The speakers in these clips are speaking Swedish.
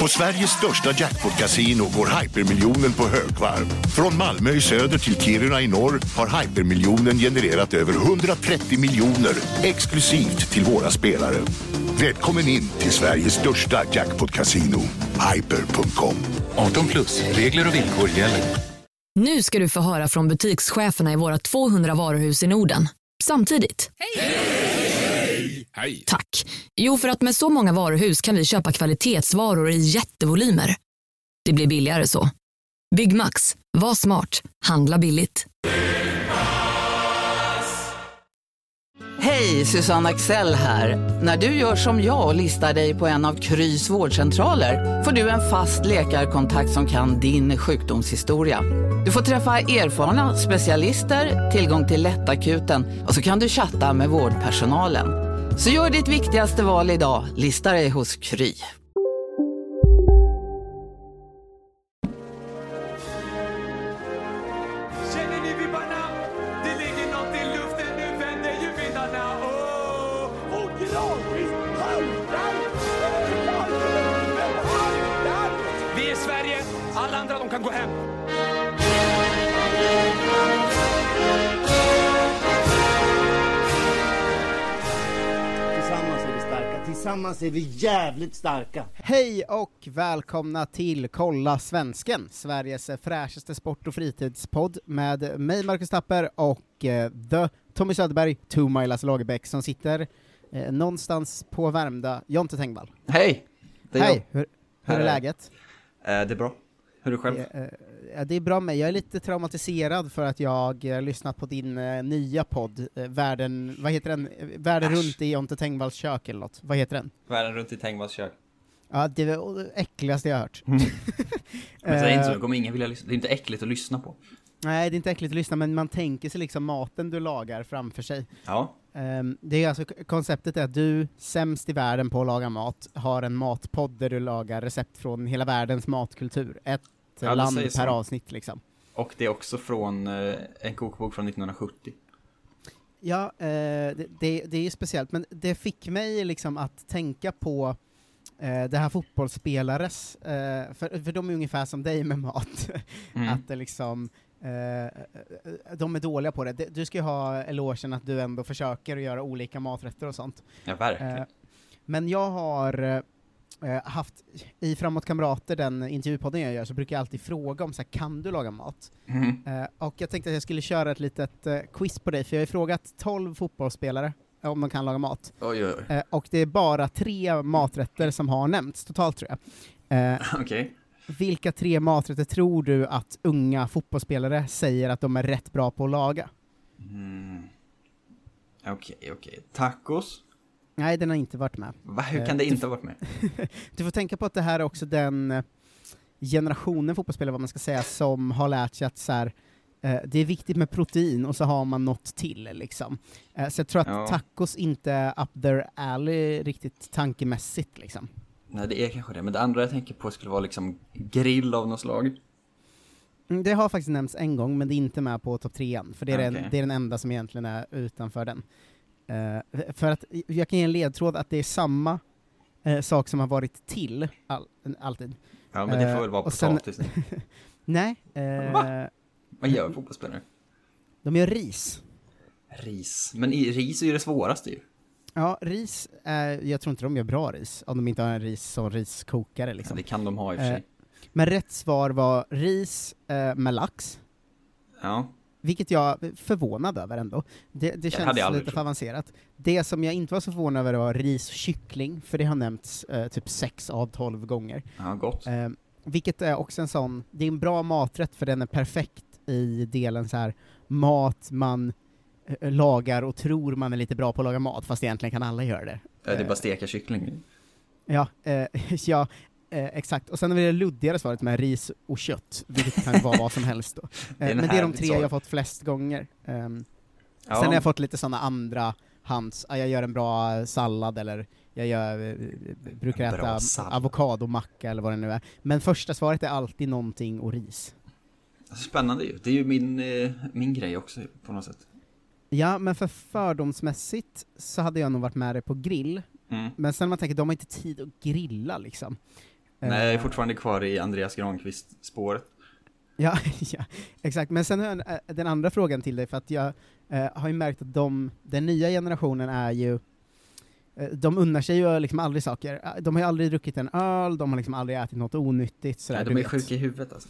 På Sveriges största jackpot-kasino går hypermiljonen på högvarv. Från Malmö i söder till Kiruna i norr har hypermiljonen genererat över 130 miljoner exklusivt till våra spelare. Välkommen in till Sveriges största jackpot-kasino, hyper.com. 18 plus, regler och villkor gäller. Nu ska du få höra från butikscheferna i våra 200 varuhus i Norden. Samtidigt. Hej! Tack. Jo, för att med så många varuhus kan vi köpa kvalitetsvaror i jättevolymer. Det blir billigare så. Byggmax. Var smart. Handla billigt. Hej, Susanne Axel här. När du gör som jag och listar dig på en av Krys vårdcentraler får du en fast läkarkontakt som kan din sjukdomshistoria. Du får träffa erfarna specialister, tillgång till lättakuten och så kan du chatta med vårdpersonalen. Så gör ditt viktigaste val idag, lista dig hos Kry. Känner ni vibbarna? Det ligger något i luften, nu vänder ju vindarna. Oh, och gradvis haltar Vi är Sverige, alla andra de kan gå hem. Tillsammans är vi jävligt starka. Hej och välkomna till Kolla Svensken, Sveriges fräschaste sport och fritidspodd med mig Marcus Tapper och eh, the Tommy Söderberg, Two Milas Lagerbäck som sitter eh, någonstans på Värmdö, Jonte Tengvall. Hej! Hej, hur, hur Här är läget? Eh, det är bra. Hur är du själv? Eh, eh, ja, det är bra med Jag är lite traumatiserad för att jag eh, lyssnat på din eh, nya podd, eh, Världen, vad heter den? Världen Äsch. runt i Jonte Tengvalls kök eller något. Vad heter den? Världen runt i Tengvalls kök. Ja, det var det äckligaste jag hört. Men säg inte så, det kommer ingen vilja lyssna. Det är inte äckligt att lyssna på. Nej, det är inte äckligt att lyssna, men man tänker sig liksom maten du lagar framför sig. Ja. Ehm, det är alltså, konceptet är att du, sämst i världen på att laga mat, har en matpodd där du lagar recept från hela världens matkultur. Ett Ja, land säger per så. avsnitt liksom. Och det är också från eh, en kokbok från 1970. Ja, eh, det, det, det är ju speciellt, men det fick mig liksom att tänka på eh, det här fotbollsspelares, eh, för, för de är ungefär som dig med mat, Mm. att det liksom eh, de är dåliga på det. Du ska ju ha elogen att du ändå försöker att göra olika maträtter och sånt. Ja, verkligen. Eh, men jag har eh, haft, i Framåt Kamrater, den intervjupodden jag gör, så brukar jag alltid fråga om så här, kan du laga mat? Mhm. Eh, och jag tänkte att jag skulle köra ett litet eh, quiz på dig, för jag har ju frågat 12 fotbollsspelare om de kan laga mat. Oj, oj, oj. Eh, och det är bara tre maträtter som har nämnts totalt tror jag. Eh, Okej. vilka tre maträtter tror du att unga fotbollsspelare säger att de är rätt bra på att laga? Mm. Okej, okej. Tacos? Nej, den har inte varit med. Va, hur Eh, kan det inte ha varit med? Du får tänka på att det här är också den eh, generationen fotbollsspelare, vad man ska säga, som har lärt sig att så här, eh, det är viktigt med protein och så har man något till liksom. Så jag tror att Ja. tacos inte är up their alley riktigt tankemässigt liksom. Nej, det är kanske det. Men det andra jag tänker på skulle vara liksom grill av något slag. Mm, Det har faktiskt nämnts en gång, men det är inte med på topp trean, för det är, den, Okej. det är den enda som egentligen är utanför den. Eh, för att, jag kan ge en ledtråd att det är samma eh, sak som har varit till all, alltid. Ja, men det Eh, får väl vara och sen- potatis. Nej, eh, Va? Vad gör fotbollsspelare? de gör ris. Ris. Men i, ris är ju det svåraste ju. Ja, ris, är, jag tror inte de gör bra ris, om de inte har en ris som riskokare Ja, liksom. det kan de ha i och för Eh, sig. Men rätt svar var ris eh, med lax, Ja. Vilket jag är förvånad över ändå. Det, det känns lite trott. för avancerat. Det som jag inte var så förvånad över var ris och kyckling, för det har nämnts eh, typ sex av tolv gånger. Ja, gott. Eh, vilket är också en sån, det är en bra maträtt för den är perfekt i delen så här mat man eh, lagar och tror man är lite bra på att laga mat, fast egentligen kan alla göra det. Ja, det är Eh, bara steka kyckling. Ja, eh, ja eh, exakt. Och sen har vi det luddigare svaret med ris och kött, vilket kan vara vad som helst då. Eh, en men det är de tre jag har fått flest gånger. Ehm, Ja. Sen har jag fått lite sådana andra hands, ah, jag gör en bra sallad eller jag gör, eh, brukar En bra äta avokadomacka eller vad det nu är. Men första svaret är alltid någonting och ris. Spännande ju. Det är ju min, eh, min grej också på något sätt. Ja, men för fördomsmässigt så hade jag nog varit med dig på grill, Mm. Men sen när man tänker, de har inte tid att grilla liksom. Nej, jag är Eh, fortfarande kvar i Andreas Granqvist-spåret. Ja, ja, exakt. Men sen har jag eh, den andra frågan till dig, för att jag eh, har ju märkt att de, den nya generationen är ju eh, de unnar sig ju liksom aldrig saker. Eh, De har ju aldrig druckit en öl, de har liksom aldrig ätit något onyttigt. Sådär, Nej, de är vet. sjuka i huvudet alltså.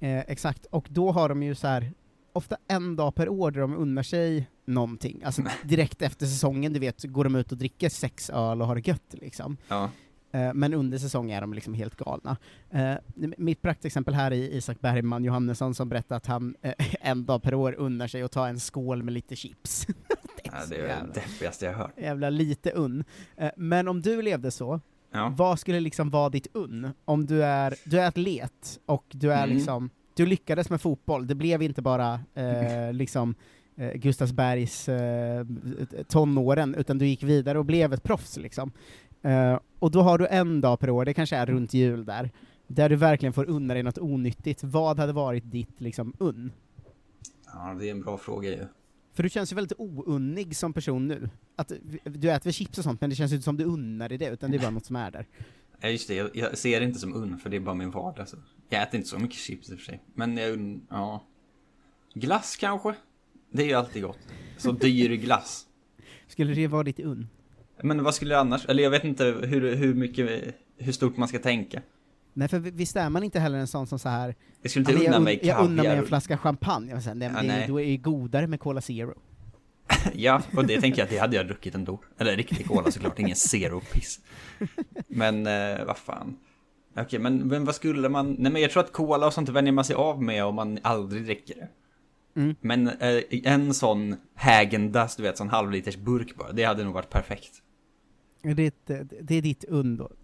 Eh, exakt, och då har de ju så här ofta en dag per år där de unnar sig någonting. Alltså direkt efter säsongen, du vet, går de ut och dricker sex öl och har det gött liksom. Ja. Eh, Men under säsong är de liksom helt galna. Eh, Mitt praktexempel här är Isak Bergman Johannesson som berättar att han eh, en dag per år unnar sig att ta en skål med lite chips. Ja, så det är jävla- det deppigaste jag hört. Jävla lite unn. Men om du levde så, Ja. vad skulle liksom vara ditt unn? Om du är, du är atlet och du är Mm. liksom, du lyckades med fotboll, det blev inte bara eh, liksom eh, Gustavsbergs eh, tonåren, utan du gick vidare och blev ett proffs liksom. Eh, och då har du en dag per år, det kanske är runt jul där, där du verkligen får unna dig något onyttigt. Vad hade varit ditt liksom unn? ja, det är en bra fråga ju. För du känns ju väldigt ounnig som person nu. Att du äter väl chips och sånt, men det känns ju inte som du unnar dig det, utan det är bara något som är där. Ja, just det. Jag, jag ser det inte som unn, för det är bara min vardag. Så. Jag äter inte så mycket chips i och för sig. Men jag unn, ja. Glass kanske? Det är ju alltid gott. Så dyr glass. Skulle det vara ditt unn? Men vad skulle jag annars? Eller jag vet inte hur, hur mycket, hur stort man ska tänka. Nej, för visst är man inte heller en sån som så här. Jag skulle "Ja, inte men unna jag, mig jag unnar mig en flaska champagne. Jag säger, nej, men Ja, det, då är ju godare med Cola Zero. Ja, och det tänker jag att det hade jag druckit ändå. Eller riktig cola såklart, ingen zero-piss. Men eh, vad fan. Okej, men, men vad skulle man... Nej men jag tror att cola och sånt vänjer man sig av med om man aldrig dricker det. Mm. Men eh, en sån Häagen-Dazs, du vet, sån halvliters burk bara, det hade nog varit perfekt. Det är, ett- det är ditt unn då.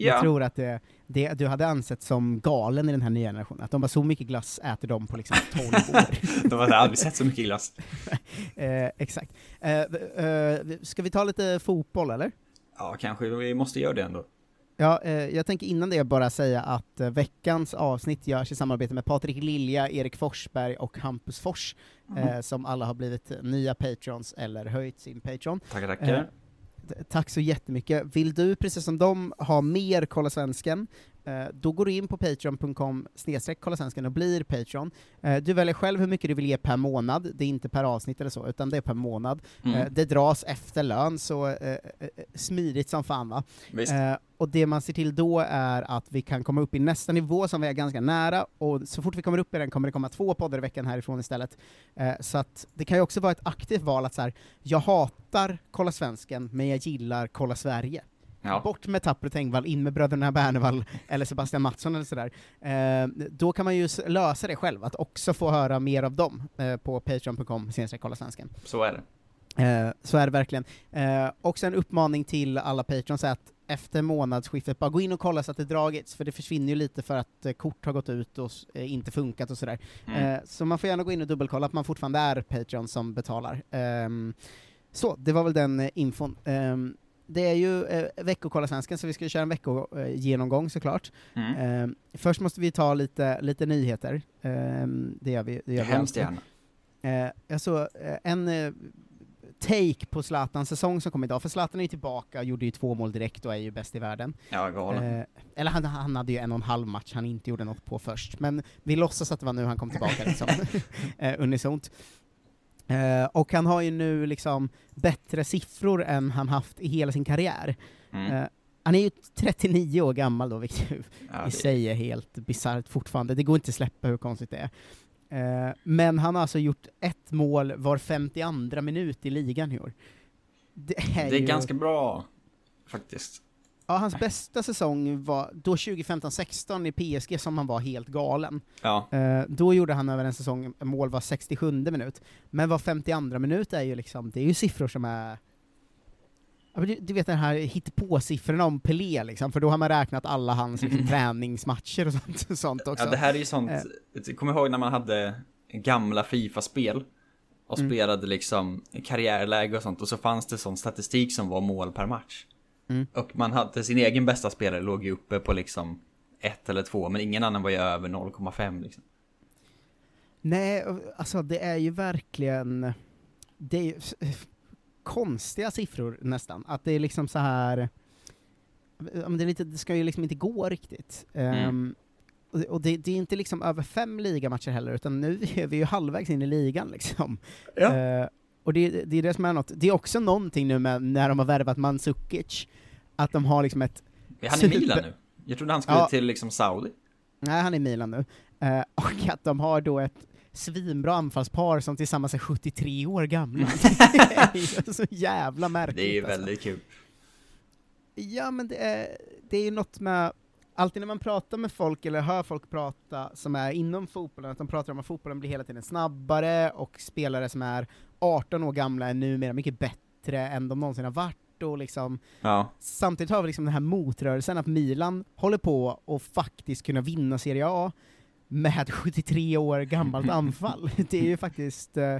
Ja. Jag tror att det, det du hade ansett som galen i den här nya generationen, att de bara så mycket glass äter de på liksom 12 år. De hade aldrig sett så mycket glass. eh, exakt. Eh, eh, ska vi ta lite fotboll eller? Ja, kanske vi måste göra det ändå. Ja, eh, jag tänker innan det bara säga att eh, veckans avsnitt görs i samarbete med Patrik Lilja, Erik Forsberg och Hampus Fors, eh, som alla har blivit nya patrons eller höjt sin patron. Tackar, tackar. Tack så jättemycket. Vill du, precis som de, ha mer Kolla Svensken, då går du in på patreon.com snedstreck och blir Patreon. Eh, du väljer själv hur mycket du vill ge per månad, det är inte per avsnitt eller så, utan det är per månad. Mm. Eh, det dras efter lön, så eh, eh, eh, smidigt som fan va. Eh, och det man ser till då är att vi kan komma upp i nästa nivå som vi är ganska nära, och så fort vi kommer upp i den kommer det komma två poddar i veckan härifrån istället. Eh, så att det kan ju också vara ett aktivt val att så här, jag hatar Kolla Svensken, men jag gillar Kolla Sverige. Ja. Bort med Tapper och Tengvall, in med bröderna Bernevall eller Sebastian Mattsson eller sådär. Eh, då kan man ju lösa det själv, att också få höra mer av dem eh, på patreon.com kolla svensken. Så är det. Eh, så är det verkligen. Eh, också en uppmaning till alla patrons att efter månadsskiftet bara gå in och kolla så att det dragits, för det försvinner ju lite för att eh, kort har gått ut och eh, inte funkat och sådär. Mm. Eh, så man får gärna gå in och dubbelkolla att man fortfarande är Patreon som betalar. Ehm, så, det var väl den infon. Det är ju eh, veckokolla svensken, så vi ska köra en veckogenomgång såklart. Mm. Ehm, först måste vi ta lite, lite nyheter. Ehm, det gör vi. Det gör Hemskt gärna. Eh, jag såg eh, en eh, take på Zlatans säsong som kom idag, för Zlatan är ju tillbaka, gjorde ju två mål direkt och är ju bäst i världen. Ja, galen. Eh, eller han, han hade ju en och en halv match han inte gjorde något på först, men vi låtsas att det var nu han kom tillbaka liksom, eh, unisont. Eh, och han har ju nu liksom bättre siffror än han haft i hela sin karriär. Mm. Eh, han är ju 39 år gammal då, vilket ju Ja, i sig är helt bisarrt fortfarande. Det går inte att släppa hur konstigt det är. Eh, men han har alltså gjort ett mål var 52 minut i ligan i år. Det är, Det är ju... ganska bra, faktiskt. Ja, hans bästa säsong var då 2015-16 i PSG som han var helt galen. Ja, Eh, då gjorde han över en säsong, mål var 67 minut. Men var 52 minut är ju liksom, det är ju siffror som är Du, du vet den här hittepå-siffrorna om Pelé liksom, för då har man räknat alla hans liksom, träningsmatcher och sånt, sånt också. ja det här är ju sånt, Eh. kommer ihåg när man hade gamla Fifa-spel och Mm. spelade liksom karriärläge och sånt och så fanns det sån statistik som var mål per match. Mm. Och man hade, sin egen bästa spelare låg ju uppe på liksom ett eller två, men ingen annan var ju över 0,5 liksom. Nej, alltså det är ju verkligen... Det är, ju- konstiga siffror nästan. Att det är liksom så här det, är lite, det ska ju liksom inte gå riktigt. Ehm, och det, och det, det är inte liksom över fem ligamatcher heller, utan nu är vi ju halvvägs in i ligan liksom. Ja. Eh, och det, det är det som är något. Det är också någonting nu med när de har värvat Mandzukic, att de har liksom ett... Är han i super- Milan nu? Jag trodde han skulle Ja. till liksom Saudi. Nej, han är i Milan nu. Eh, och att de har då ett svinbra anfallspar som tillsammans är 73 år gamla. det är så jävla märkligt. Det är ju alltså. väldigt kul. Ja, men det är, det är något med, alltid när man pratar med folk, eller hör folk prata som är inom fotbollen, att de pratar om att fotbollen blir hela tiden snabbare, och spelare som är 18 år gamla är numera mycket bättre än de någonsin har varit, och liksom, Ja. samtidigt har vi liksom den här motrörelsen att Milan håller på att faktiskt kunna vinna Serie A med 73 år gammalt anfall. Det är ju faktiskt, eh,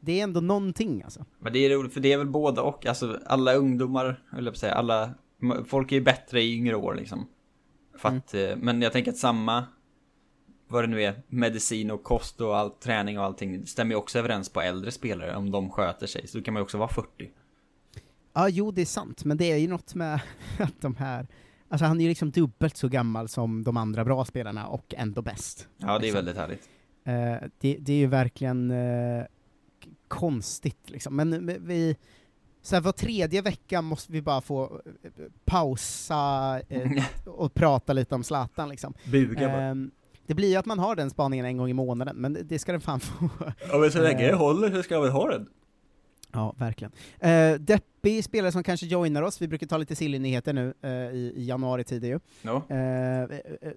det är ändå någonting alltså. Men det är roligt, för det är väl båda och, alltså alla ungdomar, eller på säga, alla, folk är ju bättre i yngre år liksom. För att, eh, men jag tänker att samma, vad det nu är, medicin och kost och all träning och allting, stämmer ju också överens på äldre spelare om de sköter sig, så då kan man ju också vara 40. Ja, jo det är sant, men det är ju något med att de här, alltså han är ju liksom dubbelt så gammal som de andra bra spelarna och ändå bäst. Ja, det är Liksom. väldigt härligt. Eh, det, det är ju verkligen eh, konstigt liksom, men vi, så här, var tredje vecka måste vi bara få eh, pausa eh, och prata lite om Zlatan liksom. Buga bara. Ehm, det blir ju att man har den spaningen en gång i månaden, men det- ska den fan få. Ja men så länge eh, det håller så ska jag väl ha den. Ja, verkligen. Uh, deppig spelare som kanske joinar oss, vi brukar ta lite silly-nyheter nu eh, i, i januari tidigt ju. Ja. Eh, eh,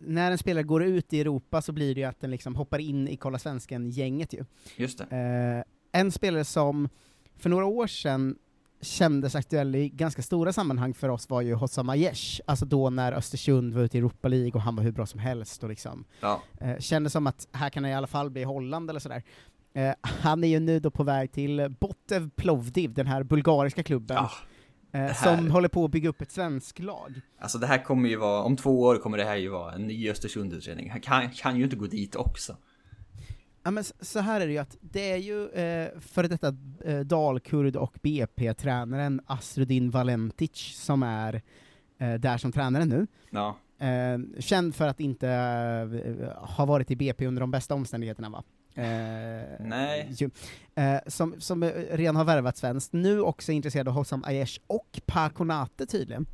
när en spelare går ut i Europa så blir det ju att den liksom hoppar in i Kolla Svensken-gänget ju. Just det. Eh, en spelare som för några år sedan kändes aktuell i ganska stora sammanhang för oss var ju Hossam Aiesh, alltså då när Östersund var ute i Europa League och han var hur bra som helst och liksom Ja. eh, kändes som att här kan han i alla fall bli Holland eller sådär. Eh, han är ju nu då på väg till Botev Plovdiv, den här bulgariska klubben, Ja, eh, som håller på att bygga upp ett svensk lag. Alltså det här kommer ju vara, om två år kommer det här ju vara en ny Östersund-utredning. Han kan, kan ju inte gå dit också. Ja, men så här är det ju att det är ju eh, före detta eh, dalkurd och BP-tränaren Asrudin Valentic som är eh, där som tränare nu. Ja. Eh, känd för att inte eh, ha varit i BP under de bästa omständigheterna va? Eh, Nej. Ju, eh, som, som redan har värvat svenskt, nu också intresserad av Hossam Aiesh och Pakonate tydligen.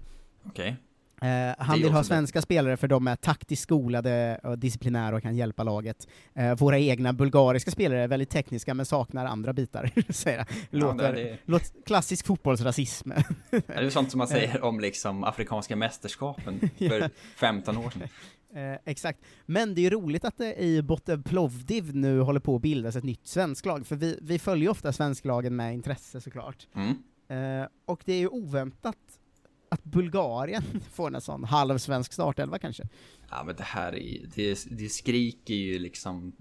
Okej. Eh, han vill ha svenska spelare för de är taktiskt skolade och disciplinära och kan hjälpa laget. Eh, våra egna bulgariska spelare är väldigt tekniska men saknar andra bitar, säger han. Låter, det- det- låt, klassisk fotbollsrasism. Det är sånt som man säger om liksom afrikanska mästerskapen för 15 år sedan. Eh, exakt. Men det är ju roligt att det i Botev Plovdiv nu håller på att bildas ett nytt svensklag, för vi, vi följer ju ofta svensklagen med intresse såklart. Mm. Eh, och det är ju oväntat att Bulgarien får en sån halvsvensk startelva kanske. Ja men det här är det, det skriker ju liksom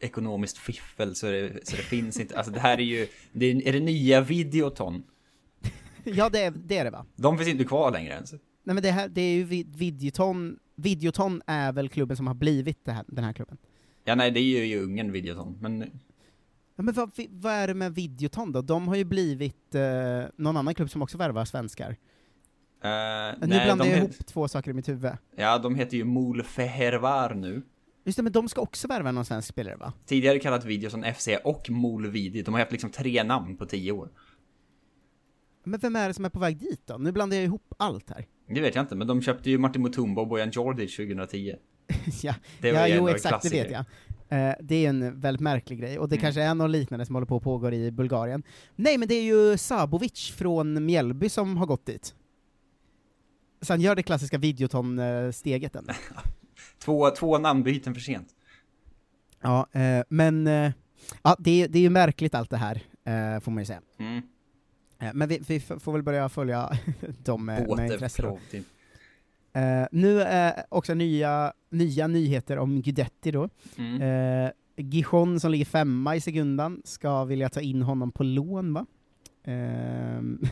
ekonomiskt fiffel så det, så det finns inte. Alltså det här är ju, det är, är det nya Videoton? ja, det är, det är det va? De finns inte kvar längre ens. Nej men det här, det är ju vid- Videoton, Videoton är väl klubben som har blivit här, den här klubben. Ja nej det är ju Ungern Videoton, men Ja, men vad, vad är det med Videoton då? De har ju blivit eh, någon annan klubb som också värvar svenskar. eh, nu nej, blandar jag het- ihop två saker i mitt huvud. Ja, de heter ju Mol Fehervar nu. Just det, men de ska också värva någon svensk spelare va? Tidigare kallat Videoton FC och Mol Video. De har haft liksom tre namn på tio år. Men vem är det som är på väg dit då? Nu blandar jag ihop allt här. Det vet jag inte, men de köpte ju Martin Mutumba och Bojan Djordjic 2010. ja, Det var ja jo exakt, det vet klassiker. jag. Eh, det är en väldigt märklig grej, och det Mm. kanske är något liknande som håller på att pågå i Bulgarien. Nej, men det är ju Sabovic från Mjällby som har gått dit. Så han gör det klassiska Videoton-steget än. Två, två namnbyten för sent. Ja, eh, men eh, ja, det, är- det är ju märkligt allt det här, eh, får man ju säga. Mm. Eh, men vi, vi får väl börja följa dem med, med Båte, intresse då. Eh, nu är också nya, nya nyheter om Guidetti då. Mm. Eh, Gijon som ligger femma i sekundan ska vilja ta in honom på lån va? Ehm,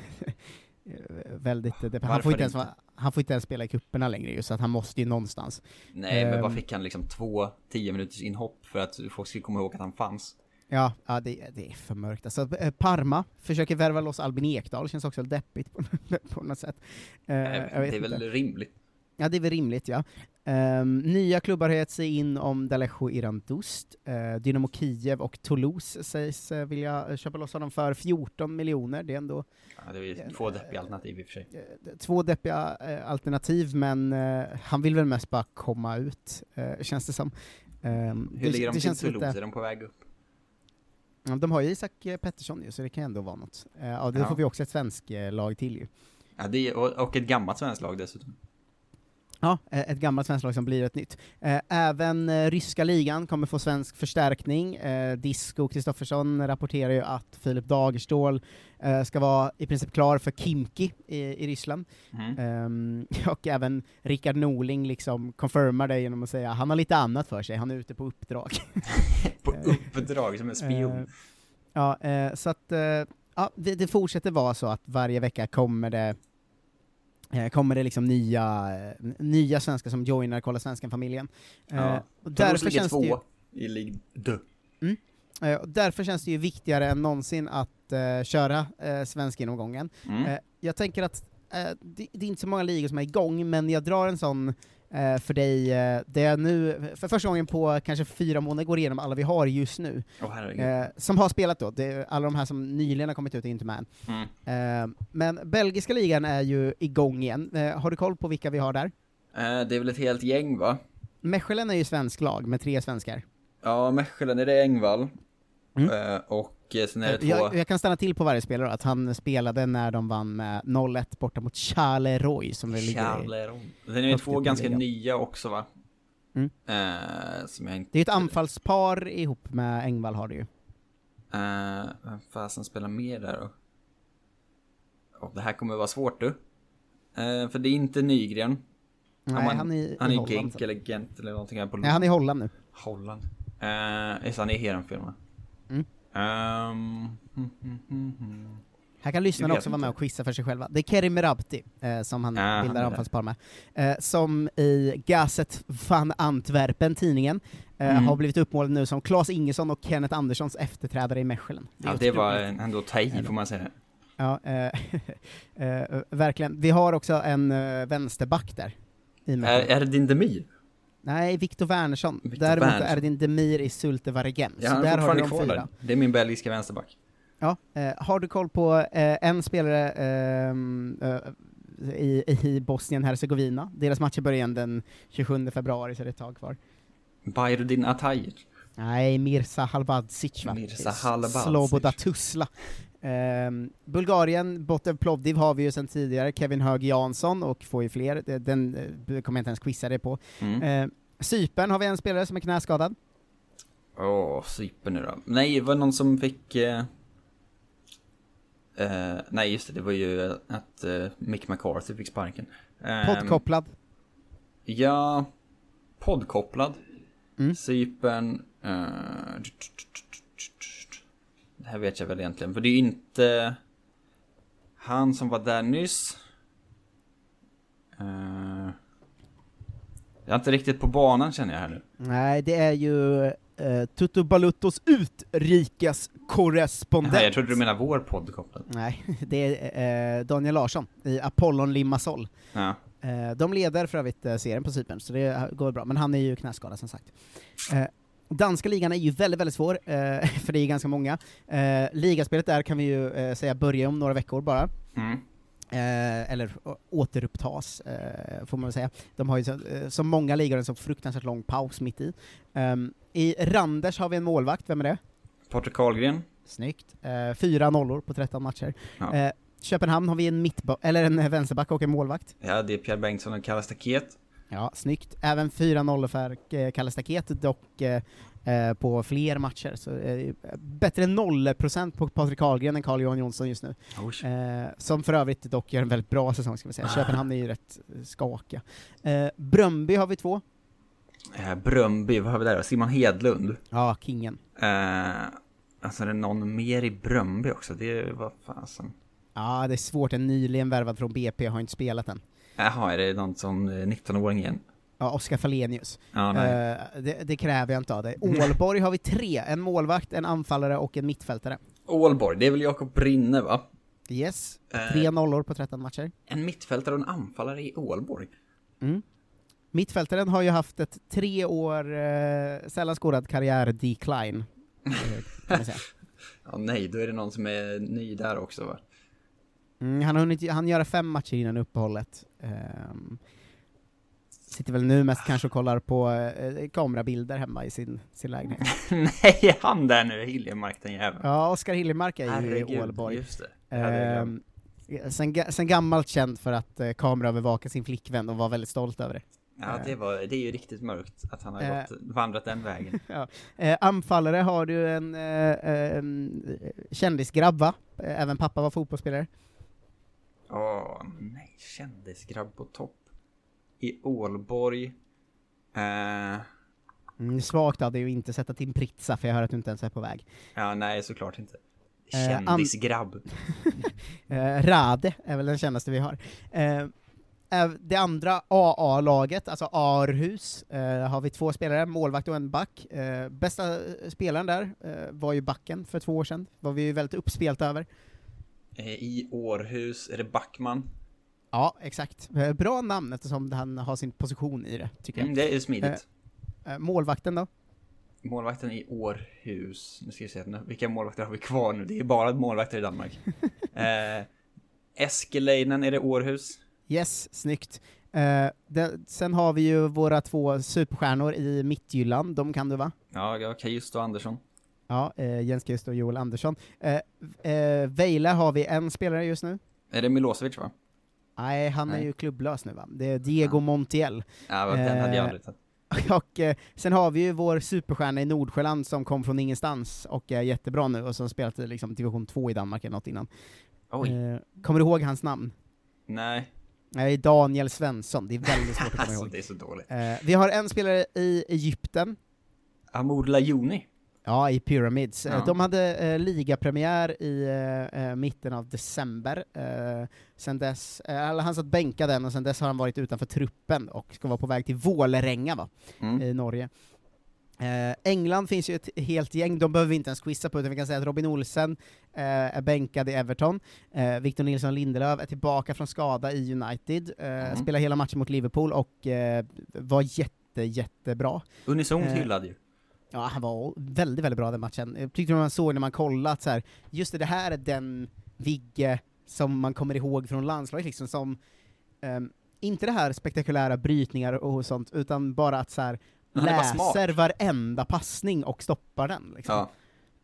eh, väldigt, det, han, får inte ens, inte? han får inte ens spela i kupperna längre ju, så att han måste ju någonstans. Nej, men ehm. vad fick han liksom två 10 minuters inhopp för att folk skulle komma ihåg att han fanns? Ja, ja det, det är för mörkt. Alltså, eh, Parma försöker värva loss Albin Ekdal, känns också deppigt på, på något sätt. Vet det är väl inte. rimligt. Ja, det är väl rimligt, ja. Ehm, nya klubbar har gett sig in om Dalejo Irandust. Uh, Dynamo Kiev och Toulouse sägs uh, vilja eh, köpa loss honom för 14 miljoner. Det är ändå Ja, det är två deppiga alternativ i och för sig. eh, två deppiga eh, alternativ, men eh, han vill väl mest bara komma ut, eh, känns det som. Ehm, Hur ligger de till känns Toulouse? lite- Är de på väg upp? Ja, de har ju Isak eh, Pettersson ju, så det kan ändå vara något. Ja, då Ja. får vi också ett svensk eh, lag till ju. Ja, det är, och, och ett gammalt svenskt lag dessutom. Ja, eh, ett gammalt svenskt lag som blir ett nytt. Eh, Även eh, ryska ligan kommer få svensk förstärkning. Disco Kristoffersson rapporterar ju att Filip Dagerstål ska vara i princip klar för Kimki i, i Ryssland. Mm. Ehm, och även Rickard Norling liksom confirmar det genom att säga att han har lite annat för sig, han är ute på uppdrag. På uppdrag som en spion. Ja, så att ja, det, fortsätter vara så att varje vecka kommer det kommer det liksom nya, eh, nya svenskar som joinar Kolla Svensken-familjen. Eh, Ja. och därför, känns det ju, i Ligue 2. eh, och därför känns det ju viktigare än någonsin att eh, köra eh, svensk-genomgången. Mm. Eh, jag tänker att eh, det, det är inte så många ligor som är igång, men jag drar en sån eh, för dig, eh, där jag nu, för första gången på kanske fyra månader går igenom alla vi har just nu, eh, som har spelat då, det, alla de här som nyligen har kommit ut är inte med. Mm. Eh, men belgiska ligan är ju igång igen, eh, har du koll på vilka vi har där? Eh, det är väl ett helt gäng va? Mechelen är ju svensk lag med tre svenskar. Ja, Mechelen är det Engvall. Mm. Eh, och eh, sen är det två... Jag, jag kan stanna till på varje spelare att han spelade när de vann med 0-1 borta mot Charleroi som det ligger i. Är det högt två i ganska ligan. nya också va? Mm. Eh, som jag inte... Det är ett anfallspar ihop med Engvall har det ju. Eh, vem fasen spelar mer där då? Oh, det här kommer vara svårt du. Eh, för det är inte Nygren. Nej, man- han är i Han är Holland. Genk eller Gent eller någonting här på Nej, han är i Holland nu. Holland. Eh, just han är Heerenveen va? Mm. Ehm, hmm, hmm, hmm, hmm. Här kan lyssnarna också vara med och quizza för sig själva. Det är Kerim Merabti, eh, som han han bildar anfallspar med. Eh, som i Gazet van Antwerpen, tidningen, eh, Mm. har blivit uppmålad nu som Claes Ingesson och Kenneth Anderssons efterträdare i Mechelen. Ja, det var ändå ta i får man säga. Ja, eh, eh, verkligen. Vi har också en eh, vänsterback där. I Är, är det din Demir? Nej, Viktor Wernersson. Däremot Wernersson. är din Demir i Sulte Varegem. Ja, Så där har du de fyra. där. Det är min belgiska vänsterback. Ja, eh, har du koll på eh, en spelare ehm, eh, i, i Bosnien-Hercegovina? Deras matcher börjar igen den 27 februari, så det är ett tag kvar. Bajrudin Atajic. Nej, Mirza Halbadzic va? Mirza Halbadzic. Sloboda Tuzla. Ehm, Bulgarien, Botev Plovdiv har vi ju sedan tidigare, Kevin Hög Jansson, och får ju fler, Det- den eh, kommer jag inte ens quizza det på. Mm. Eh, Cypern har vi en spelare som är knäskadad. Åh, Cypern nu då. Nej, det var någon som fick... Eh, eh, nej, just det, det var ju att Mick McCarthy fick sparken. Eh, Pottkopplad. Ja, poddkopplad. Mm. Cypern... Eh, det här vet jag väl egentligen, för det är ju inte han som var där nyss. Eh, jag är inte riktigt på banan känner jag här nu. Nej, det är ju eh, Tutu Baluttos utrikeskorrespondent. Nej, jag trodde du menade vår poddkopplad. Nej, det är eh, Daniel Larsson i Apollon Limassol. Ja. Eh, de leder för övrigt serien på Cypern, så det går bra, men han är ju knäskadad som sagt. Danska ligan är ju väldigt, väldigt svår, eh, för det är ganska många. Eh, ligaspelet där kan vi ju eh, säga börja om några veckor bara. Mm. Eh, eller återupptas, eh, får man väl säga. De har ju så, eh, som många ligor en så fruktansvärt lång paus mitt i. Ehm, I Randers har vi en målvakt, vem är det? Patrik Karlgren. Snyggt. Eh, fyra nollor på 13 matcher. Ja. Eh, Köpenhamn har vi en eller en vänsterback och en målvakt. Ja, det är Pierre Bengtsson och Kalle Staket. Ja, snyggt. Även fyra nollor för eh, Kalle Staket, dock eh, eh, på fler matcher. Så, eh, bättre nollprocent på Patrik Karlgren än Carl-Johan Jonsson just nu. Eh, som för övrigt dock gör en väldigt bra säsong, ska vi säga. Köpenhamn är ju rätt skakiga. Eh, Bröndby har vi två. Bröndby, vad har vi där? Simon Hedlund. Ja, kingen. Alltså är det någon mer i Bröndby också? Det var fasen. Ja, det är svårt. En nyligen värvad från BP har inte spelat än. Jaha, är det någon som eh, 19-åring igen? Ja, Oskar Falenius. Ja. Eh, det, det kräver jag inte av dig. Ålborg har vi tre, en målvakt, en anfallare och en mittfältare. Ålborg, det är väl Jakob Brinne va? Yes, Eh. tre nollor på 13 matcher. En mittfältare och en anfallare i Ålborg. Mm. Mittfältaren har ju haft ett tre år eh, sällan skådad karriär-decline. Ja, nej, då är det någon som är ny där också va? Mm, han har hunnit han göra fem matcher innan uppehållet. Ehm, sitter väl nu mest kanske och kollar på eh, kamerabilder hemma i sin, sin lägenhet. nej, är han där nu? Hiljemark den jäveln. Ja, Oskar Hiljemark är ju i Ålborg. just det. Ehm, sen, sen gammalt känd för att eh, kameraövervaka sin flickvän och var väldigt stolt över det. Ja, det, var, det är ju riktigt mörkt att han har Eh. gått, vandrat den vägen. Eh, anfallare har du en eh, eh, kändisgrabb va? Eh, Även pappa var fotbollsspelare. Åh, nej, kändisgrabb på topp. I Ålborg. Eh, Mm, svagt av dig att inte sätta till Pritsa, för jag hör att du inte ens är på väg. ja, nej, såklart inte. Eh, an- Kändisgrabb. Eh, Rade är väl den kändaste vi har. Eh, eh, det andra AA-laget, alltså Arhus, eh, har vi två spelare, målvakt och en back. Eh, bästa spelaren där eh, var ju backen för två år sedan, var vi ju väldigt uppspelta över. Eh, I Århus är det Backman. Ja, exakt. Eh, bra namn eftersom han har sin position i det, tycker jag. Mm, det är smidigt. Eh, målvakten då? Målvakten i Århus. Nu ska vi se, nu, vilka målvakter har vi kvar nu? Det är bara målvakter i Danmark. eh, Eskelinen, är det Århus? Yes, snyggt. Eh, det, sen har vi ju våra två superstjärnor i Mittjylland, de kan du va? Ja, ja Kajusto Andersson. Ja, eh, Jens Just och Joel Andersson. Eh, eh, Vejle har vi en spelare just nu. Är det Milosevic va? Nej, han är Nej. ju klubblös nu va? Det är Diego Montiel. Ja, den hade jag Eh, aldrig tagit. Och eh, sen har vi ju vår superstjärna i Nordsjöland som kom från ingenstans och är jättebra nu och som spelat i liksom, division 2 i Danmark eller något innan. Oj, Eh, kommer du ihåg hans namn? nej. Nej, Daniel Svensson, det är väldigt svårt att komma Alltså ihåg. det är så dåligt. Eh, vi har en spelare i Egypten, Amour Lajoni. Ja, i Pyramids. Eh, Ja. De hade eh, ligapremiär i eh, eh, mitten av december. Eh, sen dess, eh, han satt bänkad än, och sen dess har han varit utanför truppen och ska vara på väg till Vålerenga va? Mm. i Norge. Eh, England finns ju ett helt gäng, de behöver vi inte ens quizza på, utan vi kan säga att Robin Olsen är bänkad i Everton, Victor Nilsson Lindelöf är tillbaka från skada i United, Mm. spelar hela matchen mot Liverpool och var jätte, jättebra. Unisont hyllad ju. Ja, han var väldigt, väldigt bra den matchen. Jag tyckte man såg när man kollat så här, just det, det här är den Vigge som man kommer ihåg från landslaget, liksom som, ehm, inte det här spektakulära brytningar och sånt, utan bara att så här, Han läser varenda passning och stoppar den. Liksom.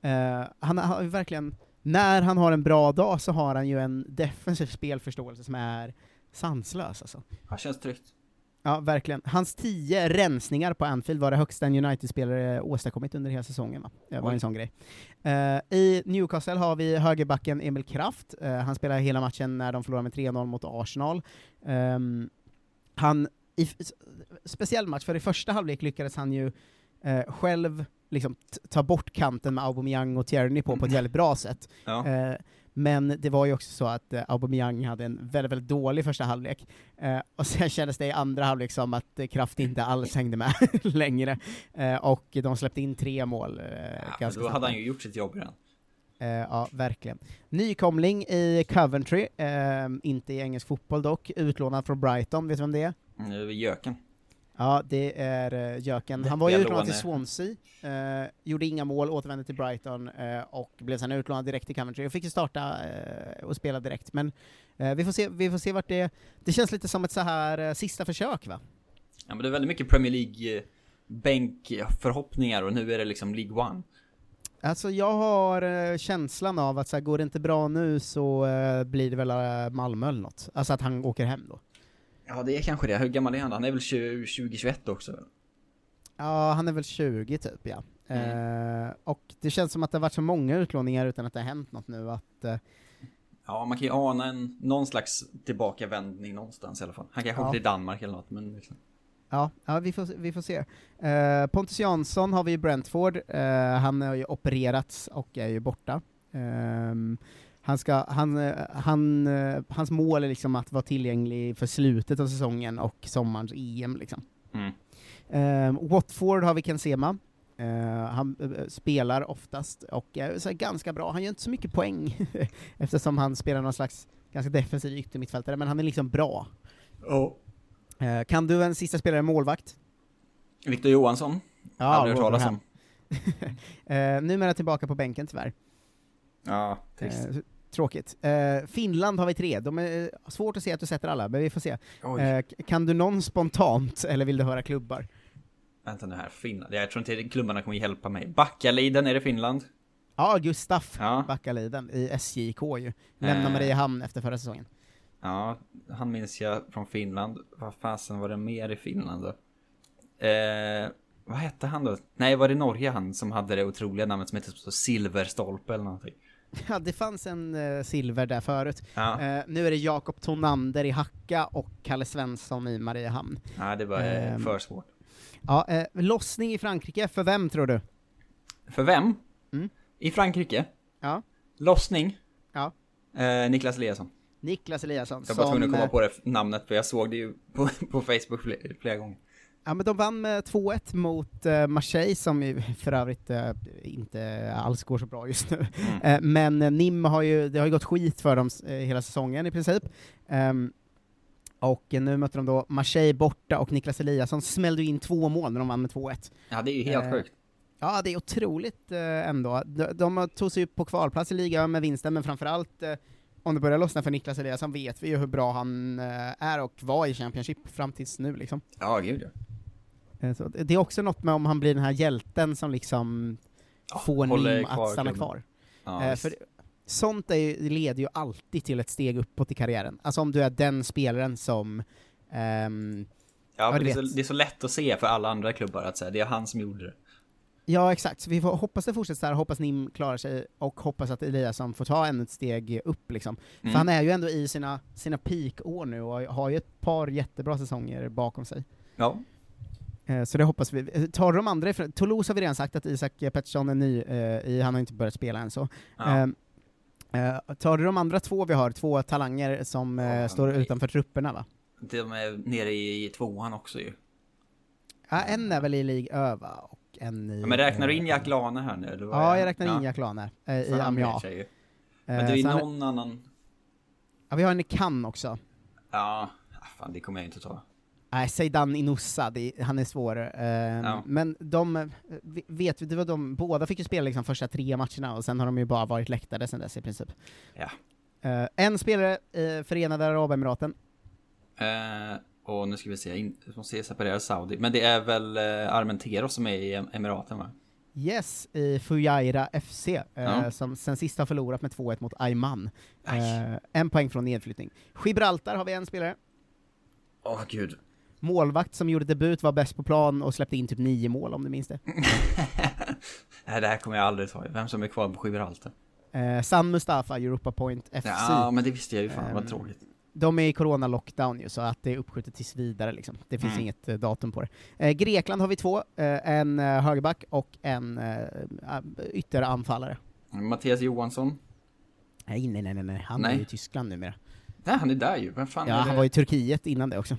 Ja. Eh, han har ju verkligen, när han har en bra dag så har han ju en defensiv spelförståelse som är sanslös alltså. ja, känns tryggt. Ja, verkligen. Hans tio rensningar på Anfield var det högsta en United-spelare åstadkommit under hela säsongen. Va? Det var Oj. en sån grej. Eh, I Newcastle har vi högerbacken Emil Kraft. Eh, han spelade hela matchen när de förlorade med 3-0 mot Arsenal. Ehm, han, i speciell match, för i första halvlek lyckades han ju eh, själv liksom ta bort kanten med Aubameyang och Tierney på, på ett väldigt bra sätt. Ja. Men det var ju också så att eh, Aubameyang hade en väldigt, väldigt dålig första halvlek, eh, och sen kändes det i andra halvlek som att eh, Kraft inte alls hängde med längre, eh, och de släppte in tre mål. Eh, Ja, ganska då snabbt. hade han ju gjort sitt jobb redan. Eh, ja, verkligen. Nykomling i Coventry, eh, inte i engelsk fotboll dock, utlånad från Brighton, vet du vem det är? Mm, det var Jöken. Ja, det är uh, Jöken. Han var ju utlånad till. Swansea, eh, gjorde inga mål, återvände till Brighton eh, och blev sen utlånad direkt till Coventry och fick ju starta och spela direkt. Men vi får se, vi får se vart det... Det känns lite som ett så här sista försök va? Ja, men det är väldigt mycket Premier League bänkförhoppningar och nu är det liksom League One. Alltså jag har känslan av att så här, går det inte bra nu så blir det väl Malmö eller något. Alltså att han åker hem då. Ja, det är kanske det. Hur gammal är han? Han är väl 20, 2021 också? Ja, han är väl 20 typ ja. Eh, och det känns som att det har varit så många utlåningar utan att det har hänt något nu att eh, Ja, man kan ju ana en, någon slags tillbakavändning någonstans i alla fall. Han kanske Ja. åker till Danmark eller något, men liksom. Ja, ja vi, får, vi får se. Eh, Pontus Jansson har vi i Brentford, eh, han har ju opererats och är ju borta. Han ska, han, eh, han, eh, hans mål är liksom att vara tillgänglig för slutet av säsongen och sommarens EM liksom. Mm. Ehm, Watford har vi Ken Sema. Eh, han eh, spelar oftast och är så här ganska bra. Han gör inte så mycket poäng eftersom han spelar någon slags ganska defensiv yttermittfältare, men han är liksom bra. Eh, kan du en sista spelare målvakt? Viktor Johansson. Ja, Aldrig hört talas om. numera tillbaka på bänken tyvärr. Ja, trist. Tråkigt. Eh, Finland har vi tre, de är eh, svårt att se att du sätter alla, men vi får se. Eh, kan du någon spontant, eller vill du höra klubbar? Vänta nu här, Finland. Jag tror inte klubbarna kommer hjälpa mig. Backaliden, är det Finland? Ja, Gustaf Ja. Backaliden i SJK ju. Lämnar Eh. Mariehamn efter förra säsongen. Ja, han minns jag från Finland. Vad fasen var det mer i Finland då? Eh, vad hette han då? Nej, var det Norge han som hade det otroliga namnet som hette Silverstolpe eller någonting? Ja, det fanns en eh, silver där förut. Ja, Eh, nu är det Jakob Tonander i Hacka och Kalle Svensson i Mariehamn. ja det var eh, ehm. för svårt. Ja, eh, lossning i Frankrike, för vem tror du? För vem? Mm. I Frankrike? Ja. Lossning? Ja. Eh, Niklas Eliasson. Niklas Eliasson. Jag var tvungen att komma eh, på det namnet för jag såg det ju på, på Facebook flera, flera gånger. Ja, men de vann med 2-1 mot eh, Marseille, som ju för övrigt eh, inte alls går så bra just nu. Mm. Eh, men eh, NIM har ju, det har ju gått skit för dem eh, hela säsongen i princip. Ehm, och nu möter de då Marseille borta, och Niklas Eliasson smällde in två mål när de vann med 2-1. Ja, det är ju helt Eh, sjukt. Ja, det är otroligt ändå. De, de tog sig upp på kvalplats i ligan med vinsten, men framförallt eh, om det börjar lossna för Niklas Eliasson vet vi ju hur bra han eh, är och var i Championship fram tills nu liksom. Ja, gud ja. Eh, Så det är också något med om han blir den här hjälten som liksom Ja, får NIM att stanna kvar. ja Eh, för sånt är ju, leder ju alltid till ett steg uppåt i karriären. Alltså om du är den spelaren som ehm, ja, ja, det, är så, det är så lätt att se för alla andra klubbar att säga det är han som gjorde det. Ja, exakt. Så vi får hoppas det fortsätter så här, hoppas Nim klarar sig, och hoppas att Eliasson får ta ännu ett steg upp liksom. Mm. För han är ju ändå i sina, sina peak-år nu och har ju ett par jättebra säsonger bakom sig. Ja, Eh, Så det hoppas vi. Eh, Tar de andra ifrån, Toulouse har vi redan sagt att Isak Pettersson är ny eh, i, han har inte börjat spela än så. ja. Ehm, eh, tar du de andra två vi har, två talanger som Ja, står nej. utanför trupperna va? de är nere i tvåan också ju. Ja, en är väl i Ligue Öva och en i... Ja, men räknar du in eh, Jack Lane här nu eller? vad Ja, jag han? räknar in Jack Lane eh, i han Amiens. ju. Eh, Men det är så han- någon annan... Ja, vi har en i Cannes också. Ja, ah, fan det kommer jag inte ta. Nej, Zeidan Inoussa, han är svår. Eh, Ja. Men de, vet vi, det var de, båda fick ju spela liksom första tre matcherna, och sen har de ju bara varit läktade sen dess i princip. Ja. Eh, en spelare i Förenade Arabemiraten, Eh, och nu ska vi se, in, jag måste se separera Saudi. Men det är väl eh, Armenteros som är i Em- Emiraten va? yes, i Fujairah FC, eh, Ja. som sen sist har förlorat med 2-1 mot Ayman. Eh, en poäng från nedflyttning. Gibraltar har vi en spelare. Åh gud. Målvakt som gjorde debut, var bäst på plan och släppte in typ nio mål om du minns det. Nej, det här kommer jag aldrig ta. Vem som är kvar på Gibraltar? Eh, San Mustafa, Europa Point FC. Ja, men det visste jag ju fan, vad Ehm, tråkigt. De är i corona-lockdown ju, så att det är uppskjutet tills vidare liksom. Det finns Mm. inget eh, datum på det. Eh, Grekland har vi två, eh, en eh, högerback och en eh, ytteranfallare. Mattias Johansson? Nej, nej, nej, nej, han Nej. är ju i Tyskland numera. Nej, han är där ju. Vem fan Ja, han var i Turkiet innan det också.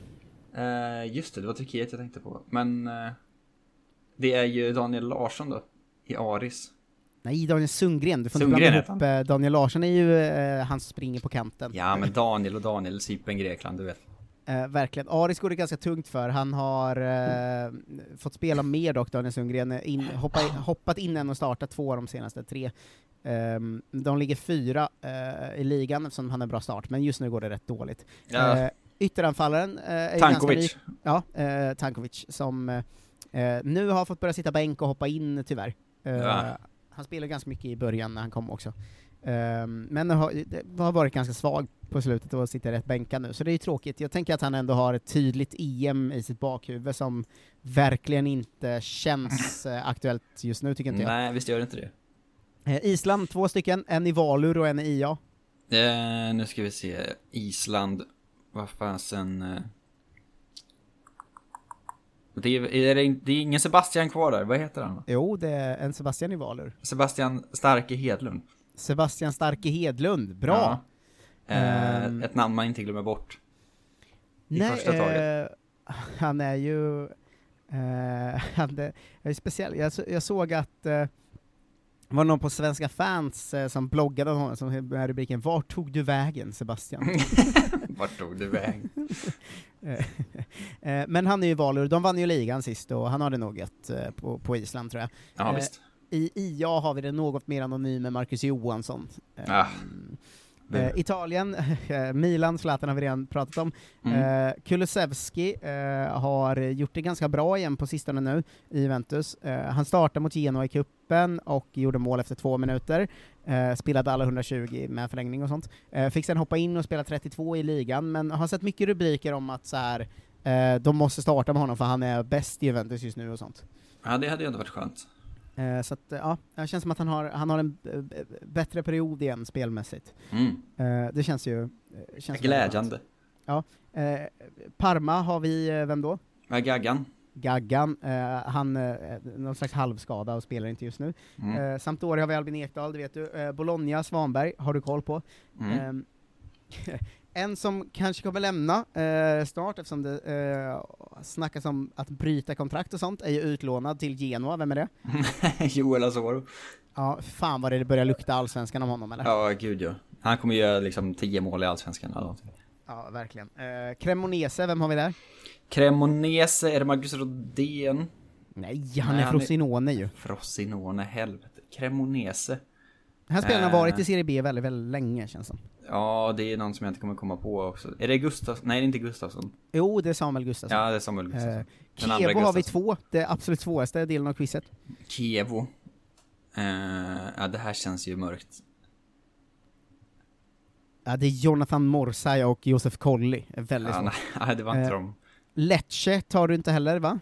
Eh, just det, det var Turkiet jag tänkte på. Men eh, det är ju Daniel Larsson då, i Aris. Nej, Daniel Sundgren, du får Sundgren inte blanda ihop. eh, Daniel Larsson är ju, eh, han springer på kanten. Ja, men Daniel och Daniel, Cypern, Grekland, du vet. Eh, verkligen. Aris går det ganska tungt för. Han har eh, fått spela mer dock, Daniel Sundgren. In, hoppa, hoppat in en och startat två av de senaste tre. Ehm, de ligger fyra eh, i ligan eftersom han har en bra start, men just nu går det rätt dåligt. Ja, Eh, ytteranfallaren eh, är ganska Tankovic. lik- Ja, eh, Tankovic, som nu har fått börja sitta bänk och hoppa in tyvärr. Ja. Han spelade ganska mycket i början när han kom också. Ehm, men har, det har varit ganska svag på slutet och sitter rätt bänkad nu, så det är ju tråkigt. Jag tänker att han ändå har ett tydligt EM i sitt bakhuvud som verkligen inte känns eh, aktuellt just nu, tycker inte jag. Nej, visst gör det inte det. Eh, Island, två stycken, en i Valur och en i IA. Eh, nu ska vi se, Island, vad fasen... Det är, är det, det är ingen Sebastian kvar där, vad heter han? Jo, det är en Sebastian i Valur. Sebastian Starke Hedlund. Sebastian Starke Hedlund, bra! Ja. Eh, Ehm. Ett namn man inte glömmer bort. I Nej, första taget. eh, han är ju... Eh, hade, jag, är speciell, jag, jag såg att eh, var någon på Svenska fans eh, som bloggade om honom, som med rubriken ”Vart tog du vägen Sebastian?” Vart tog du väg? Eh, eh, Men han är ju valur, de vann ju ligan sist och han har det nog gött på, på Island tror jag. Ja, visst. I IA har vi det något mer anonyme Marcus Johansson. Ah, eh, Italien, eh, Milan, Zlatan har vi redan pratat om. Mm. Eh, Kulusevski eh, har gjort det ganska bra igen på sistone nu i Juventus. Eh, han startade mot Genoa i kuppen och gjorde mål efter två minuter. Eh, spelade alla 120 med förlängning och sånt. Eh, fick sen hoppa in och spela 32 i ligan, men har sett mycket rubriker om att så här, eh, de måste starta med honom för han är bäst i Juventus just nu och sånt. Ja, det hade ju ändå varit skönt. Eh, så att, eh, ja, det känns som att han har, han har en eh, bättre period igen spelmässigt. Mm. Det känns ju... Känns Glädjande. Eh, Parma har vi, vem då? Ja, Gaggan. Gaggan, han eh, någon slags halvskada och spelar inte just nu. Mm. Sampdoria har vi Albin Ekdal, det vet du. Bologna, Svanberg, har du koll på. Mm. En som kanske kommer lämna eh, snart, eftersom det eh, snackas om att bryta kontrakt och sånt, är ju utlånad till Genoa, vem är det? Joel Asoro. Ja, fan vad det börjar lukta allsvenskan om honom eller? Ja, gud ja. Han kommer göra liksom 10 mål i Allsvenskan eller någonting. Ja, verkligen. Eh, Cremonese, vem har vi där? Cremonese, är det Marcus Rodén? Nej, han Nej, är- Frosinone ju. Frosinone, helvete. Cremonese. Den här spelaren har Eh. varit i Serie B väldigt, väldigt länge känns som. Ja, det är någon som jag inte kommer komma på också. Är det Gustafsson? Nej, det är inte Gustafsson. Jo, det är Samuel Gustafsson. Ja, det är Samuel Gustafsson. Eh, Kevo har vi Gustafsson. två, det absolut svåraste delen av quizet. Kievo. Eh, ja, det här känns ju mörkt. Ja, det är Jonathan Morsay och Josef Colley. Det är Väldigt Ja, svårt. nej, det var inte Eh. dem. Lecce tar du inte heller, va?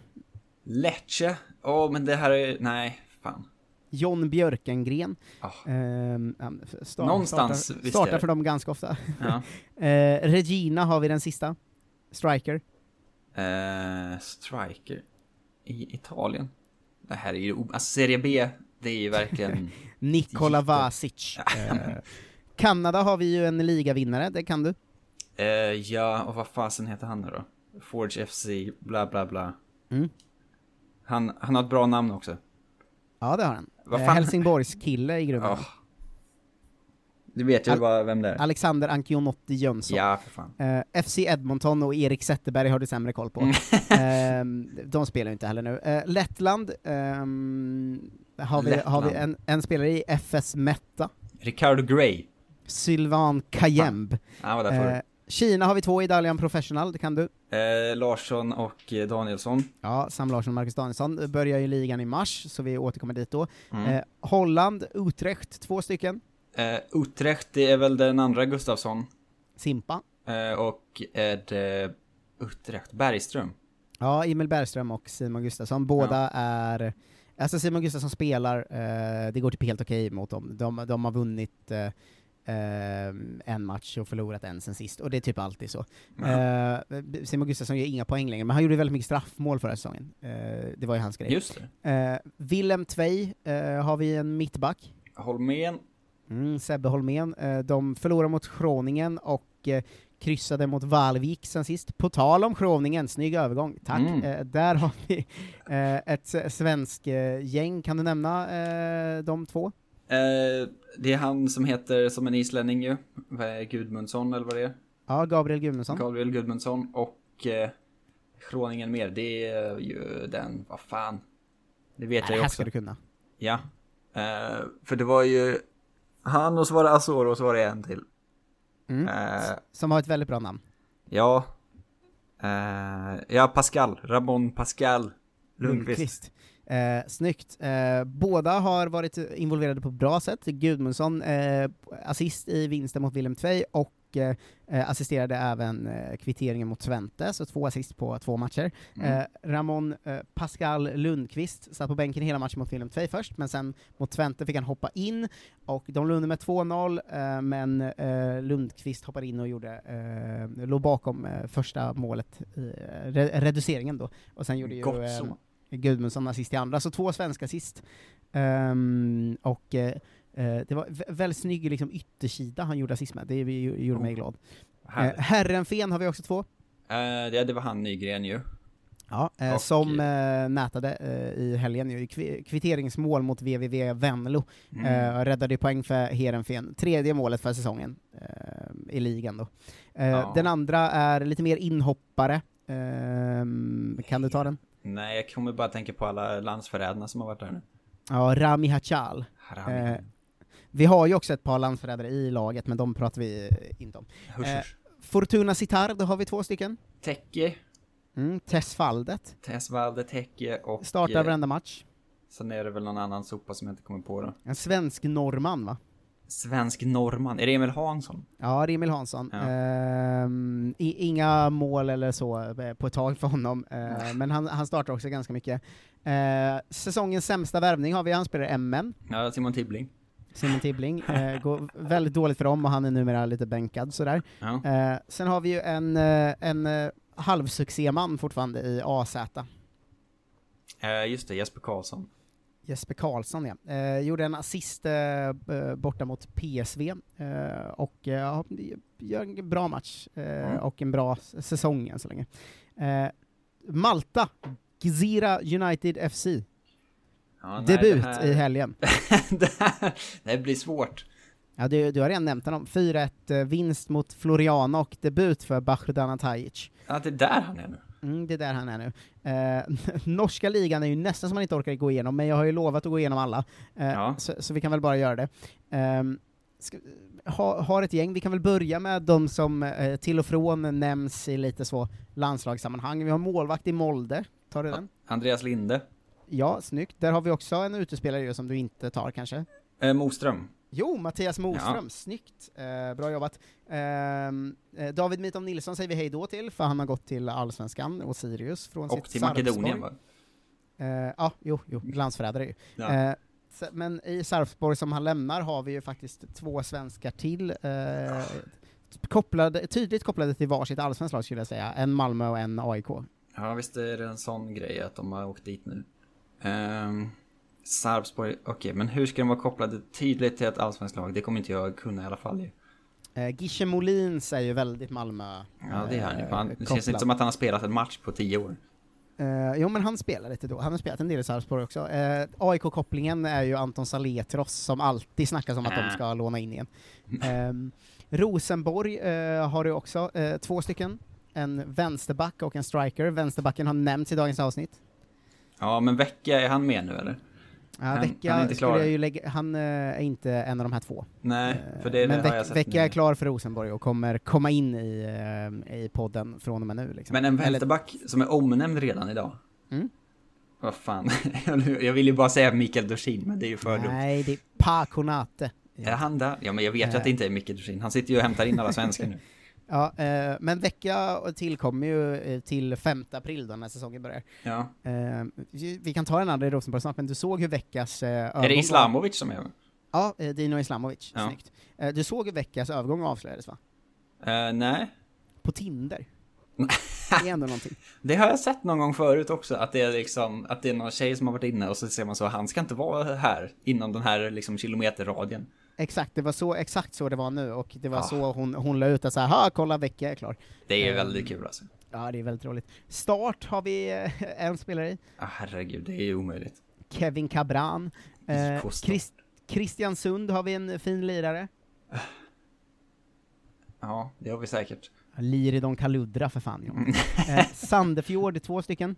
Lecce? Åh, men det här är... Nej, fan. John Björkengren. Ah. Ehm, ja, start, Någonstans startar, startar för dem ganska ofta. Ja. Eh, Regina har vi den sista. Striker. Eh, striker. I Italien. Det här är ju... Alltså, Serie B, det är ju verkligen... Nikola. Vasic. Eh, Kanada har vi ju en ligavinnare, det kan du. eh, ja, och vad fasen heter han nu då? Forge FC, bla bla bla. Mm. Han, han har ett bra namn också. Ja, det har han. Vad Eh, fan? Helsingborgs kille i grunden. Oh. Du vet ju Al- vem det är. Alexander Ankionotti Jönsson. Ja, för fan. Eh, FC Edmonton och Erik Zetterberg har du sämre koll på. Mm. Ehm, de spelar ju inte heller nu. Eh, Lettland ehm, har, vi, har vi Lettland. en, en spelare i FS Metta, Ricardo Gray. Sylvan Kajemb. Förr. Eh, Kina har vi två i Dalian Professional, det kan du. Eh, Larsson och eh, Danielsson. Ja, Sam Larsson och Marcus Danielsson börjar ju ligan i mars, så vi återkommer dit då. Mm. Eh, Holland, Utrecht, två stycken. Eh, Utrecht, det är väl den andra Gustafsson. Simpa. Eh, och är det Utrecht, Bergström. Ja, Emil Bergström och Simon Gustafsson, båda är... Alltså Simon Gustafsson spelar, eh, det går typ helt okej mot dem. De, de har vunnit eh, en match och förlorat en sen sist, och det är typ alltid så. Eh, Simon Gustafsson gör inga poäng längre, men han gjorde väldigt mycket straffmål förra säsongen. Eh, det var ju hans grej. Just det. Willem Tvei har vi en mittback. Holmén. Mm, Sebbe Holmén. De förlorade mot Schroningen och kryssade mot Valvik sen sist. På tal om Schroningen, snygg övergång, tack. Mm. Där har vi ett svensk gäng, kan du nämna de två? Eh, det är han som heter som en islänning ju. Gudmundsson eller vad det är? Ja, Gabriel Gudmundsson. Gabriel Gudmundsson och eh, Schroningen mer. Det är ju den, vad fan. Det vet det jag ju här också. ska du kunna. Ja. Eh, för det var ju han och så var det Azor och så var det en till. Mm. Eh, Som har ett väldigt bra namn. ja. Eh, ja, Pascal. Ramon Pascal Lundqvist. Eh, snyggt. Eh, båda har varit involverade på ett bra sätt. Gudmundsson eh, assist i vinsten mot Willem Tvei och eh, eh, assisterade även eh, kvitteringen mot Twente, så två assist på två matcher. Mm. Ramon Pascal Lundqvist satt på bänken hela matchen mot Willem Tvei först, men sen mot Twente fick han hoppa in, och de låg under med 2-0, eh, men Lundqvist hoppade in och gjorde, låg bakom första målet, reduceringen då, och sen gjorde ju Gott så. Gudmundsson assist i andra, så två svenska assist. Ehm, och eh, det var vä- väldigt snygg liksom, yttersida han gjorde assist med, det gjorde mig glad. Eh, Härligt. Herrenfen har vi också två. Eh, det, det var han Nygren ju. Ja, eh, som eh, nätade eh, i helgen ju, kvi- kvitteringsmål mot VVV Venlo. Mm. Eh, räddade poäng för Heerenveen, tredje målet för säsongen i ligan då. Ja. Den andra är lite mer inhoppare. Ehm, kan du ta den? Nej, jag kommer bara tänka på alla landsförrädarna som har varit där nu. Ja, Rami Hachal. Harami. Eh, vi har ju också ett par landsförrädare i laget, men de pratar vi inte om. Husch, eh. Fortuna Sitar, då har vi två stycken. Tecke, Mm, Tesfaldet. Tesvalde, Tecke och... Startar eh, varenda match. Sen är det väl någon annan sopa som jag inte kommer på då. En svensk norrman va? Svensk norrman. Är det Emil Hansson? Ja, Emil Hansson. Ja. Ehm, i, inga mål eller så eh, på ett tag för honom, eh, men han, han startar också ganska mycket. Eh, säsongens sämsta värvning har vi, han spelar MN, Ja, Simon Tibbling. Simon Tibbling. Eh, går väldigt dåligt för dem och han är numera lite bänkad sådär. Ja. Eh, sen har vi ju en, en halvsuccéman fortfarande i AZ. Just det, Jesper Karlsson. Jesper Karlsson ja. Eh, gjorde en assist eh, borta mot PSV, eh, och eh, ja, gör en bra match, eh, Mm. och en bra säsong än så länge. Eh, Malta, Gzira United FC, Ja, nej, debut det här- i helgen. det, här, det här blir svårt. Ja, du, du har redan nämnt honom. 4-1 eh, vinst mot Floriana och debut för Bahrdana Tajic. Ja, det är där han är nu. Mm, det är där han är nu. Eh, norska ligan är ju nästan som man inte orkar gå igenom, men jag har ju lovat att gå igenom alla, eh, Ja. så, så vi kan väl bara göra det. Ehm, ska, ha, har ett gäng, vi kan väl börja med de som eh, till och från nämns i lite så landslagssammanhang. Vi har målvakt i Molde, tar du den? Andreas Linde. Ja, snyggt. Där har vi också en utespelare som du inte tar kanske. Eh, Moström. Jo, Mattias Moström, Ja. snyggt. Eh, bra jobbat. Ehm, eh, David Mitov Nilsson säger vi hej då till, för han har gått till Allsvenskan och Sirius från Och sitt till Sarpsborg. Makedonien va? Eh, ja, jo, jo, landsförrädare ju. Ja. Eh, men i Sarpsborg som han lämnar har vi ju faktiskt två svenskar till, eh, kopplade, tydligt kopplade till varsitt allsvenskt lag skulle jag säga, en Malmö och en AIK. Ja, visst är det en sån grej att de har åkt dit nu. Um, Sarpsborg, okej, men hur ska de vara kopplade tydligt till ett allsvenskt lag? Det kommer inte jag kunna i alla fall ju. Eh, Gische Molins är ju väldigt Malmö Ja, det är han ju. eh, Han- Det känns inte som att han har spelat en match på tio år. Eh, jo men han spelar lite då, han har spelat en del i Sarpsborg också. Eh, AIK-kopplingen är ju Anton Saletros som alltid snackas om att de Äh. ska låna in igen. Ehm, Rosenborg eh, har du också, eh, två stycken. En vänsterback och en striker. Vänsterbacken har nämnts i dagens avsnitt. Ja, men Vecka, är han med nu eller? Ja, Han- Vecka han är inte skulle klar. jag ju lägga, han eh, är inte en av de här två. Nej, Eh, för det, men det Vecka nu. är klar för Rosenborg och kommer komma in i, eh, i podden från och med nu. Liksom. Men en vänsterback som är omnämnd redan idag. Mm. Vad fan, jag vill ju bara säga Mikael Dorsin, men det är ju för. Nej, det är Paconate. Är han där? Ja, men jag vet ju att det inte är Mikael Dorsin. Han sitter ju och hämtar in alla svenskar nu. Ja, eh, men vecka tillkommer ju eh, till 5 april då när säsongen börjar. Ja. Eh, vi kan ta den andra i Rosenborg snart, men du såg hur veckas eh, övergång Är det Islamovic som är? Ja, eh, Dino Islamovic. Ja. Snyggt. Eh, du såg hur veckas övergång avslöjades va? Eh, nej. På Tinder. det är ändå någonting. Det har jag sett någon gång förut också, att det är liksom, att det är någon tjej som har varit inne och så ser man så, han ska inte vara här inom den här liksom kilometerradien. Exakt, det var så, exakt så det var nu, och det var Ah. så hon, hon la ut att såhär, kolla vecka är klar. Det är Ehm. väldigt kul alltså. Ja, det är väldigt roligt. Start har vi eh, en spelare i, Ah, herregud, det är omöjligt. Kevin Cabran. Eh. Christ, Christian Sund har vi en fin lirare. Ja, det har vi säkert. Liridon Kaludra för fan ja. eh, Sandefjord, två stycken.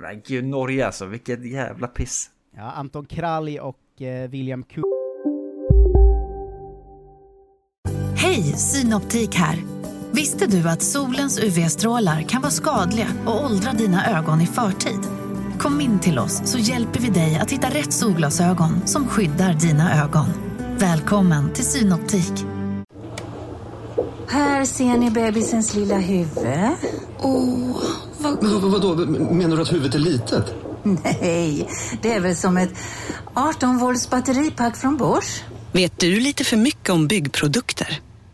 Men gud, Norge alltså, vilket jävla piss. Ja, Anton Kralj och eh, William Ku. Synoptik här. Visste du att solens UV-strålar kan vara skadliga och åldra dina ögon i förtid? Kom in till oss så hjälper vi dig att hitta rätt solglasögon som skyddar dina ögon. Välkommen till Synoptik. Här ser ni bebisens lilla huvud. Åh, vad Men vad, vadå, menar du att huvudet är litet? Nej, det är väl som ett 18 volts batteripack från Bors. Vet du lite för mycket om byggprodukter?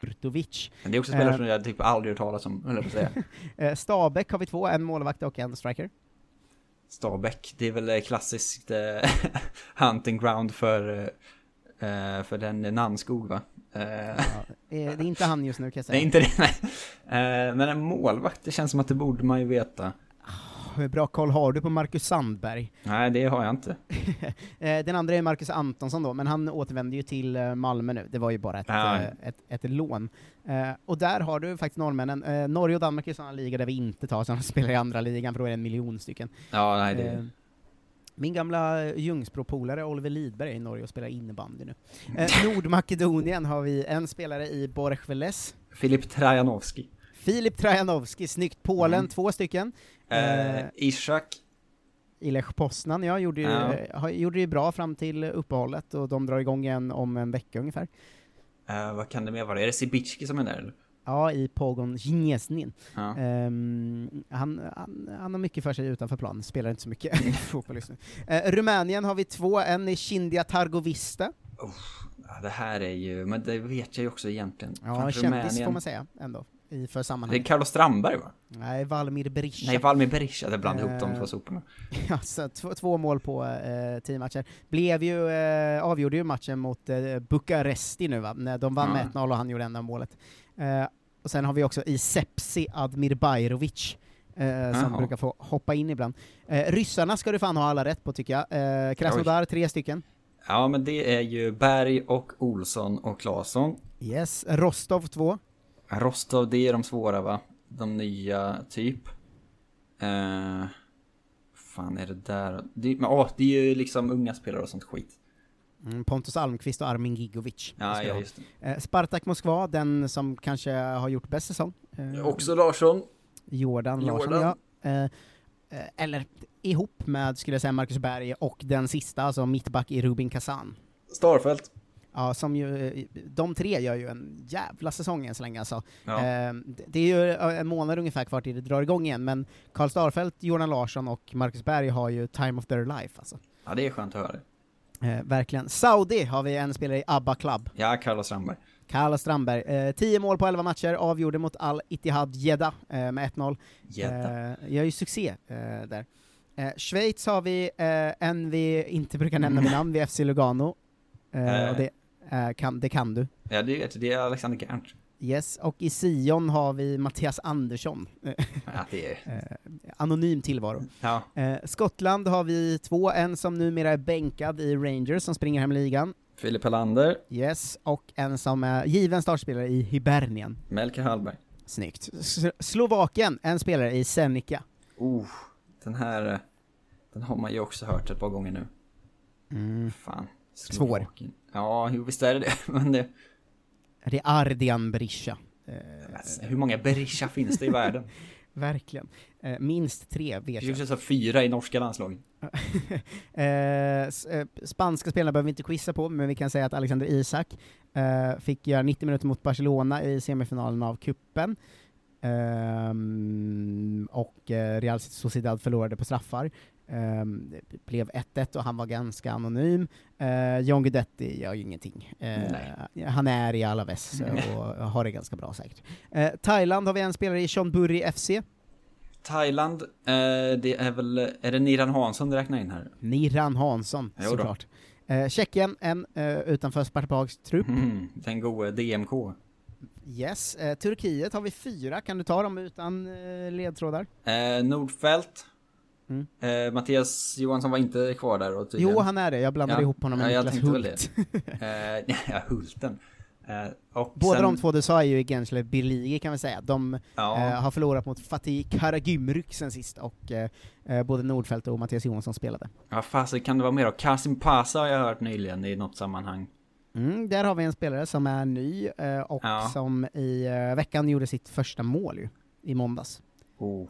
Kurtovic. Men det är också spelare Eh, som jag typ aldrig hört talas om, höll jag säga. eh, Stabäck har vi två, en målvakt och en striker. Stabäck, det är väl eh, klassiskt hunting ground för, för den Namnskog va? Eh, Det är inte han just nu kan jag säga. nej, inte det, nej. Men en målvakt, det känns som att det borde man ju veta. Hur bra koll har du på Marcus Sandberg? Nej, det har jag inte. Eh, Den andra är Marcus Antonsson då, men han återvänder ju till eh, Malmö nu, det var ju bara ett, Ja. eh, ett, ett lån. Och där har du faktiskt norrmännen, Norge och Danmark är sådana liga där vi inte tar, så de spelar i andra ligan, för då är det en miljon stycken. Ja, nej, det... Min gamla Ljungsbro-polare Oliver Lidberg är i Norge och spelar innebandy nu. Nordmakedonien har vi en spelare i Borechveles, Filip Trajanovski. Filip Trajanovski, snyggt. Polen, Mm. två stycken. Eh, Ishak. Ilech Poznan, ja, gjorde ju, Ja. eh, gjorde ju bra fram till uppehållet, och de drar igång igen om en vecka ungefär. Eh, vad kan det mer vara? Är det Sibicki som är där eller? Ja, i Pogon Gnieznin. Ja. Ehm, han, han, han har mycket för sig utanför plan, spelar inte så mycket fotboll just nu. Eh, Rumänien har vi två, en i Kindia Targovista. Ja, det här är ju, men det vet jag ju också egentligen. Ja, Fan, kändis Rumänien. får man säga, ändå, i för Det är sammanhanget. Carlos Strandberg va? Nej, Valmir Berisha. Nej, Valmir Berisha, det blandade ihop de Eh, två soporna. Ja, så två, två mål på eh, tio matcher. Blev ju, eh, avgjorde ju matchen mot eh, Bukaresti nu va, när de vann Ja. med 1-0 och han gjorde enda målet. Eh, och sen har vi också i Sepsi Admir Bajrovic, eh, som brukar få hoppa in ibland. Eh, ryssarna ska du fan ha alla rätt på tycker jag. Eh, Krasnodar, tre stycken. Ja, men det är ju Berg och Olsson och Claesson. Yes. Rostov, två. Rostov, det är de svåra va? De nya, typ. Eh, fan är det där? Det, men, åh, det är ju liksom unga spelare och sånt skit. Mm, Pontus Almqvist och Armin Gigovic. Ja, ska ja, just det. Eh, Spartak Moskva, den som kanske har gjort bäst säsong. Eh, Också Larsson. Jordan Larsson, Jordan. ja. Eh, eh, eller ihop med, skulle jag säga, Marcus Berg och den sista, alltså mittback i Rubin Kazan. Starfelt. Ja, som ju, eh, de tre gör ju en jävla säsong än så länge alltså. Ja. Eh, det- är ju en månad ungefär kvar till det drar igång igen, men Karl Starfelt, Jordan Larsson och Marcus Berg har ju time of their life alltså. Ja, det är skönt att höra. Eh, verkligen. Saudi har vi en spelare i ABBA Club. Ja, Carlos Strandberg. Carlos Strandberg. Eh, 10 mål på 11 matcher, avgjorde mot Al-Ittihad Jeddah eh, med 1-0. Jeddah. Eh, gör ju succé eh, där. Eh, Schweiz har vi eh, en vi inte brukar nämna med namn, vid FC Lugano. Eh, Eh. och det, eh, kan, det kan du. Ja, det, vet det är Alexander Gerndt. Yes, och i Sion har vi Mattias Andersson. Ja, det är... eh, anonym tillvaro. Ja. Eh, Skottland har vi två, en som numera är bänkad i Rangers som springer hem ligan. Filip Helander. Yes, och en som är given startspelare i Hibernien. Melker Hallberg. Snyggt. S Slovakien, en spelare i Zenica. Oh, den här... Den har man ju också hört ett par gånger nu. Mm. Fan. Svår. Ja, jo, visst är det det. Men det... Det är Ardian Berisha. Alltså, hur många Berisha finns det i världen? verkligen. Eh, minst tre vet Det jag. finns så fyra i norska landslaget. eh, eh, spanska spelarna behöver vi inte quizza på, men vi kan säga att Alexander Isak fick göra 90 minuter mot Barcelona i semifinalen av kuppen. Ehm, och Real Sociedad förlorade på straffar. Det blev 1-1 och han var ganska anonym. Uh, John Guidetti gör ju ingenting. Eh, han är i Alaves och har det ganska bra säkert. Eh, Thailand har vi en spelare i Chonburi FC. Thailand, eh, det är väl... Är det Niran Hansson du räknar in här? Niran Hansson, Jo såklart. Tjeckien, en eh, utanför Sparta Prags trupp. Mm, den gode DMK. Yes. Eh, Turkiet har vi fyra, kan du ta dem utan ledtrådar? Nordfält. Mm. Eh, Mattias Johansson var inte kvar där och tydligen. Jo, han är det. Jag blandade ihop honom med ja, Niklas väl Hult. det. eh, ja, Hulten. Eh, Båda sen, de två du sa är ju i Genslev Birligi kan vi säga. De Ja. eh, har förlorat mot Fatih Karagümrük sen sist, och eh, eh, både Nordfeldt och Mattias Johansson spelade. Ja, fasen kan det vara mer då? Kasim Pasa har jag hört nyligen i något sammanhang. Mm, där har vi en spelare som är ny, och Ja. som i veckan gjorde sitt första mål ju, i måndags. Oh.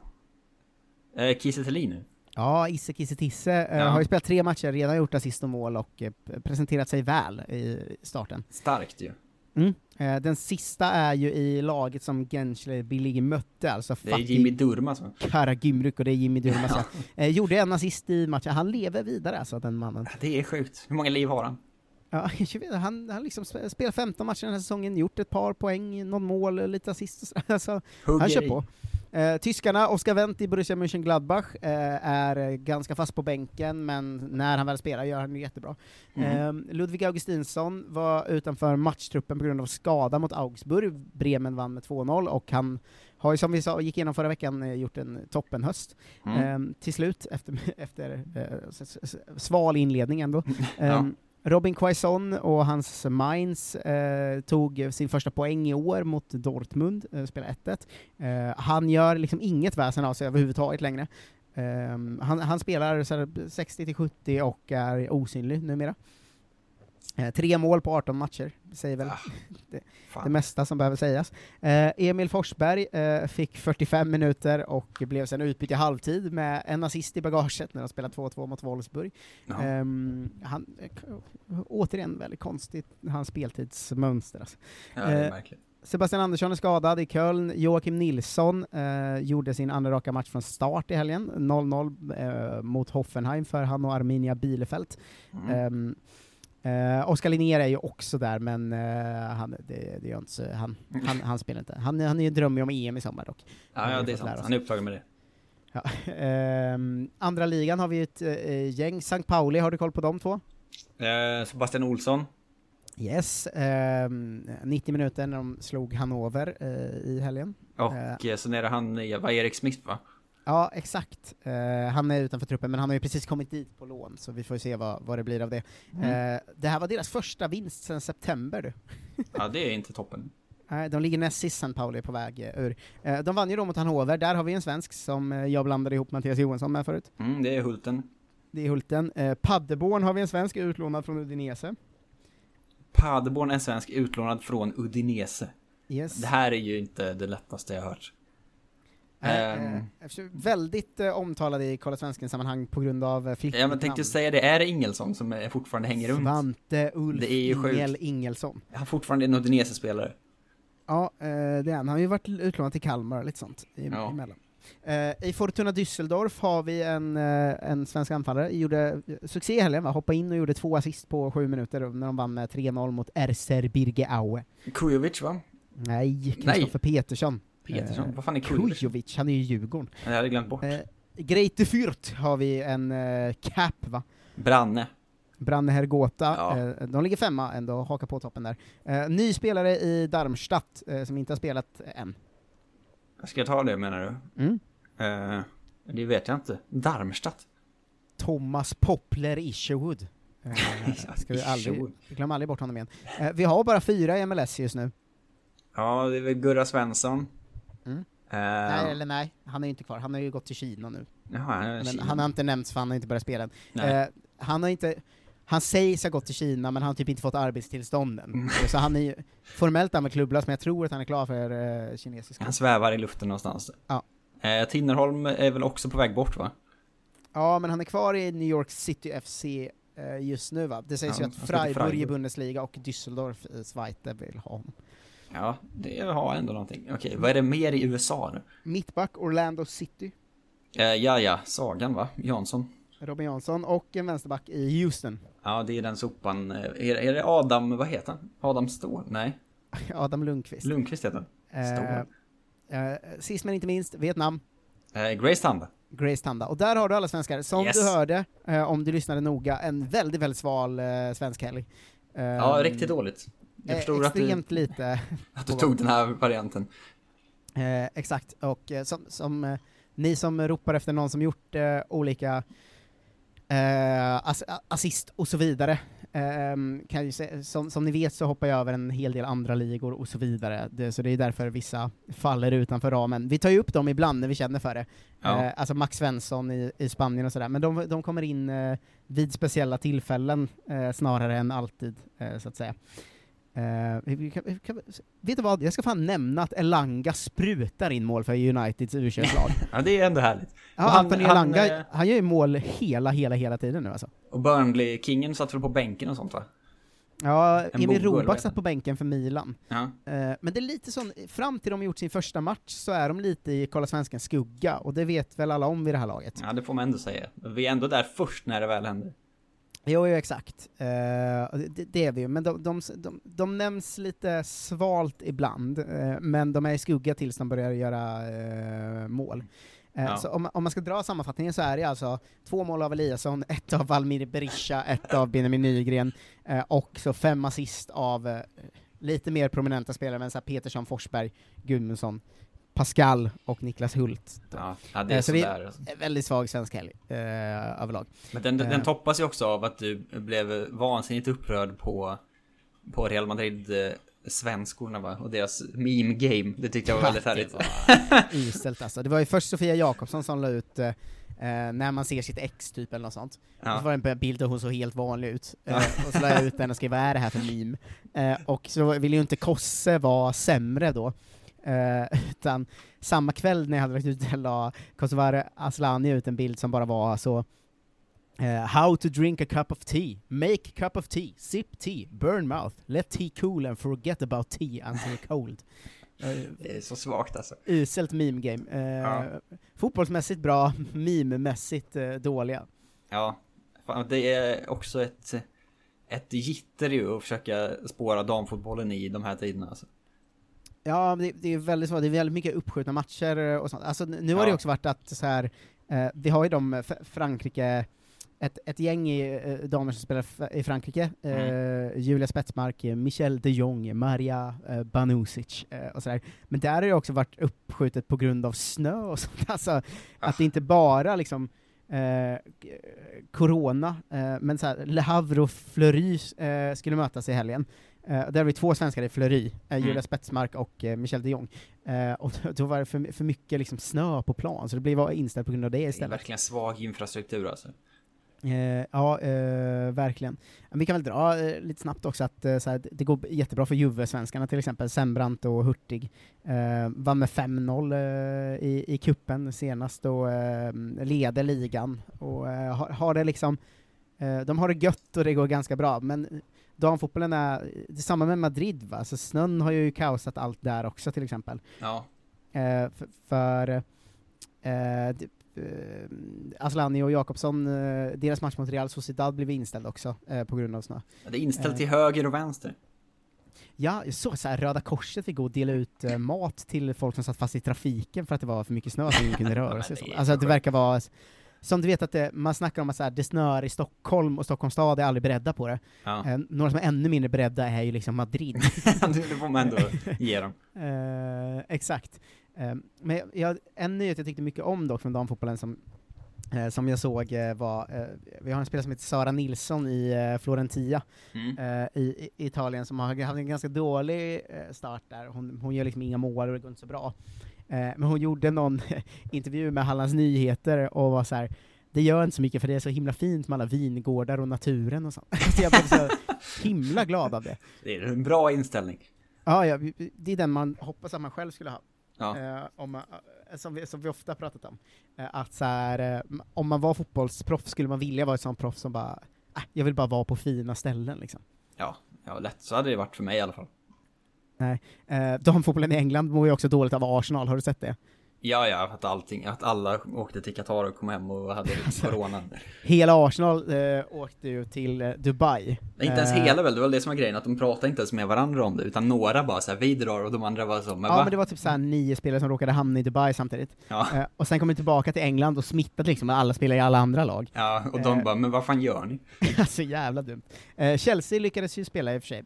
Eh, Kiese nu. Ja, Isse Kisse Tisse eh, Ja. har ju spelat tre matcher, redan gjort assist och mål och eh, presenterat sig väl i starten. Starkt ju. Mm. Eh, den sista är ju i laget som Gensler Billig mötte, alltså Det är Jimmy Durmaz va? Karagümrük och det är Jimmy Durmaz. ja. gjorde en assist i matchen, han lever vidare alltså den mannen. Det är sjukt. Hur många liv har han? Ja, han har liksom sp- spelat 15 matcher den här säsongen, gjort ett par poäng, någon mål, lite assist och sådär. Alltså, han kör på. Eh, tyskarna, Oskar Wendt i Borussia Mönchengladbach, eh, är ganska fast på bänken, men när han väl spelar gör han det jättebra. Mhm. Eh, Ludvig Augustinsson var utanför matchtruppen på grund av skada mot Augsburg. Bremen vann med 2-0, och han har ju som vi sa, gick igenom förra veckan, eh, gjort en toppenhöst. Mm. Eh, till slut, efter, efter eh, sval inledning ändå. Ja. Robin Quaison och hans Mainz eh, tog sin första poäng i år mot Dortmund, eh, spelade 1-1. Eh, han gör liksom inget väsen av sig överhuvudtaget längre. Eh, han, han spelar 60-70 och är osynlig numera. Eh, tre mål på 18 matcher, det säger väl det, Fan. det mesta som behöver sägas. Eh, Emil Forsberg eh, fick 45 minuter och blev sen utbytt i halvtid med en assist i bagaget när de spelade 2-2 mot Wolfsburg. Ja. Ehm, han, eh, k- återigen väldigt konstigt, hans speltidsmönster. Alltså. Ja, det Eh. Sebastian Andersson är skadad i Köln, Joakim Nilsson eh, gjorde sin andra raka match från start i helgen, 0-0 eh, mot Hoffenheim för han och Arminia Bielefeld. Mm. Ehm, eh, Oskar Linnér är ju också där, men eh, han, det, det inte så, han, han, han spelar inte. Han, han är ju drömmer om EM i sommar dock. Ja, ja, det är sant. Han är upptagen med det. Ja. ehm, andra ligan har vi ett eh, gäng, St. Pauli, har du koll på de två? Sebastian Olsson. Yes, ehm, 90 minuter när de slog Hannover i helgen. Och eh, sen är det han, vad Erik Smith va? Ja, exakt. Eh, han är utanför truppen, men han har ju precis kommit dit på lån, så vi får ju se vad, vad det blir av det. Mm. Eh, det här var deras första vinst sedan september. Du. Ja, det är inte toppen. Nej, de ligger näst sist, St. Pauli är på väg eh, ur. De vann ju då mot Hannover, där har vi en svensk som jag blandade ihop Mattias Johansson med förut. Mm, det är Hulten. Det är Hulten. Paderborn har vi en svensk utlånad från Udinese. Paderborn är svensk utlånad från Udinese. Yes. Det här är ju inte det lättaste jag har hört. Eftersom- väldigt eh, omtalad i Kolla Svensken-sammanhang på grund av eh, ja, men tänkte säga det, är det Ingelsson som fortfarande hänger runt? Svante Ulf Det är ju. Ingel Ingelsson. Han är fortfarande en Udinese-spelare. Ja, det är han. Han har ju varit utlånad till Kalmar och lite sånt i, Ja. emellan. I Fortuna Düsseldorf har vi en, en svensk anfallare, gjorde succé i helgen, va? hoppade in och gjorde två assist på sju minuter när de vann med 3-0 mot RCR Birge Aue. Kujovic va? Nej, Kristoffer Petersson. Petersson, Eh, vad fan är Kujovic? Kujovic, han är ju Djurgården. Jag hade glömt bort. Eh, Greite Fürth har vi en eh, cap, va? Branne. Branne Hergota, Ja. eh, de ligger femma ändå, hakar på toppen där. Eh, ny spelare i Darmstadt, eh, som inte har spelat än. Ska jag ta det menar du? Mm. Det vet jag inte. Darmstadt? Thomas Poppler Isherwood. Ska vi aldrig, glöm aldrig bort honom igen. Vi har bara fyra i MLS just nu. Ja, det är väl Gurra Svensson. Mm. Eh, Nej, eller nej, han är ju inte kvar. Han har ju gått till Kina nu. Jaha, han är Men Kina. han har inte nämnts för han har inte börjat spela än. Eh, han har inte, han sägs ha gått till Kina, men han har typ inte fått arbetstillstånden. Mm. Så han är ju formellt är med klubblös, men jag tror att han är klar för eh, kinesiska. Han svävar i luften någonstans. Ja. Eh, Tinnerholm är väl också på väg bort va? Ja, men han är kvar i New York City FC eh, just nu va? Det sägs Ja, ju att han Freiburg i. Bundesliga och Düsseldorf i Zweite vill ha honom. Ja, det har ändå någonting. Okej, vad är det mer i USA nu? Mittback Orlando City, Eh, ja, ja, Sagan va? Jansson. Robin Jansson, och en vänsterback i Houston. Ja, det är den sopan. Eh, Är, är det Adam, vad heter han? Adam Ståhl? Nej, Adam Lundqvist. Lundqvist heter han. Eh, Ståhl. eh, sist men inte minst, Vietnam, Eh, Grace Tanda. Grace Tanda. Och där har du alla svenskar. Som Yes. du hörde, eh, om du lyssnade noga, en väldigt, väldigt sval eh, svensk helg. Ja, riktigt dåligt. Jag eh, förstår att du, lite. att du tog den här varianten. Eh, exakt, och eh, som, som eh, ni som ropar efter någon som gjort olika ass assist och så vidare, ehm, kan ju se, som, som ni vet så hoppar jag över en hel del andra ligor och så vidare, det, så det är därför vissa faller utanför ramen. Vi tar ju upp dem ibland när vi känner för det, Ja. eh, alltså Max Svensson i, i Spanien och sådär, men de, de kommer in eh, vid speciella tillfällen eh, snarare än alltid, eh, så att säga. Eh, vi kan, vi kan, vet du vad, jag ska fan nämna att Elanga sprutar in mål för Uniteds u Ja, det är ändå härligt. Ja, han- Anthony han, Elanga, eh, han gör ju mål hela, hela, hela tiden nu alltså. Och Burnley-kingen satt väl på bänken och sånt va? Ja, En Emil Roback vad satt på bänken för Milan. Ja. Eh, Men det är lite sån, fram till de gjort sin första match så är de lite i Kolla Svenskens skugga, och det vet väl alla om vid det här laget. Ja, det får man ändå säga. Vi är ändå där först när det väl händer. Jo, jo exakt. Eh, det, det är vi ju, men de, de, de, de nämns lite svalt ibland, eh, men de är i skugga tills de börjar göra eh, mål. Ja. Så om, om man ska dra sammanfattningen så är det alltså två mål av Eliasson, ett av Valmir Berisha, ett av Benjamin Nygren, och så fem assist av lite mer prominenta spelare, men så Petersson, Forsberg, Gudmundsson, Pascal och Niklas Hult. Ja, ja det är Eh, så sådär. är alltså. väldigt svag svensk helg, eh, överlag. Men den, den Eh, toppas ju också av att du blev vansinnigt upprörd på, på Real Madrid eh, svenskorna va? Och deras meme game. Det tyckte jag var väldigt härligt. Uselt alltså. Det var ju först Sofia Jakobsson som la ut eh, när man ser sitt ex typ eller något sånt. Ja. Och så var det en bild där hon såg helt vanlig ut. Eh, Ja. och så la jag ut den och skrev vad är det här för meme? Eh, och så ville ju inte Kosse vara sämre då. Eh, utan samma kväll när jag hade lagt ut den la Kosovare Aslani ut en bild som bara var så eh, How to drink a cup of tea. Make a cup of tea. Sip tea. Burn mouth. Let tea cool and forget about tea until cold. Eh, Det är så svagt alltså. uselt meme game. Eh, Ja. Fotbollsmässigt bra, meme-mässigt eh, dåliga. Ja, fan, det är också ett, ett gitter ju att försöka spåra damfotbollen i de här tiderna alltså. Ja, det, det är väldigt svårt, det är väldigt mycket uppskjutna matcher eh, och sånt. Alltså, nu har det Ja. också varit att så här, eh, vi har ju de, F- Frankrike, ett, ett gäng i, eh, damer som spelar i Frankrike, eh, Julia Spetsmark, eh, Michelle de Jong, Maria eh, Banusic eh, och sådär. Men där har det också varit uppskjutet på grund av snö och sånt. Alltså, att det inte bara liksom eh, corona, eh, men så här, Le Havre och Fleury eh, skulle mötas i helgen. Eh, där har vi två svenskar i Fleury, eh, Julia Mm. Spetsmark och eh, Michel de Jong. Och då, var det för, för mycket liksom snö på plan, så det blev inställt på grund av det Det är istället. verkligen svag infrastruktur alltså. Eh, ja, eh, verkligen. Men vi kan väl dra eh, lite snabbt också att eh, så här, det går jättebra för Juve-svenskarna till exempel, Sembrant och Hurtig. Vann med 5-0 eh, i, i kuppen senast och leder ligan. Och har, har det liksom, de har det gött och det går ganska bra, men damfotbollen är, det är samma med Madrid va, så snön har ju kaosat allt där också till exempel. Ja. Eh, för för eh, eh, Aslani och Jakobsson, eh, deras match mot Real Sociedad blev inställd också eh, på grund av snö. Det är inställt Eh, till höger och vänster. Ja, jag såg så här, Röda Korset fick gå och dela ut eh, mat till folk som satt fast i trafiken för att det var för mycket snö så ingen kunde röra sig. så. Alltså så att det verkar vara, som du vet att det, man snackar om att så här, det snöar i Stockholm och Stockholms stad är aldrig beredda på det. Ja. Eh, några som är ännu mindre beredda är ju liksom Madrid. det får man ändå ge dem. Eh, exakt. Eh, men jag, en nyhet jag tyckte mycket om dock från damfotbollen som, eh, som jag såg eh, var, eh, vi har en spelare som heter Sara Nilsson i Florentia Mm. i, i Italien som har haft en ganska dålig start där. Hon, hon gör liksom inga mål och det går inte så bra. Eh, men hon gjorde någon intervju med Hallands Nyheter och var så här. det gör inte så mycket för det är så himla fint med alla vingårdar och naturen och sånt. så jag blev så himla glad av det. Det är en bra inställning. Ja, ja, det är den man hoppas att man själv skulle ha. Ja. Eh, om eh, som, vi, som vi ofta pratat om. Eh, att så här, eh, om man var fotbollsproffs skulle man vilja vara ett sånt proffs som bara, äh, jag vill bara vara på fina ställen liksom. Ja, ja, lätt. Så hade det varit för mig i alla fall. Nej. Eh, damfotbollen i England mår ju också dåligt av Arsenal, har du sett det? Ja, ja, att allting, att alla åkte till Qatar och kom hem och hade corona. Hela Arsenal eh, åkte ju till eh, Dubai. Inte ens Eh, hela väl, det var det som var grejen, att de pratade inte ens med varandra om det, utan några bara såhär, vi drar och de andra var så, men ja, va? men det var typ såhär nio spelare som råkade hamna i Dubai samtidigt. Ja. Eh, och sen kom de tillbaka till England och smittade liksom alla spelare i alla andra lag. Ja, och de Eh, bara, men vad fan gör ni? alltså jävla dumt. Eh, Chelsea lyckades ju spela i och för sig.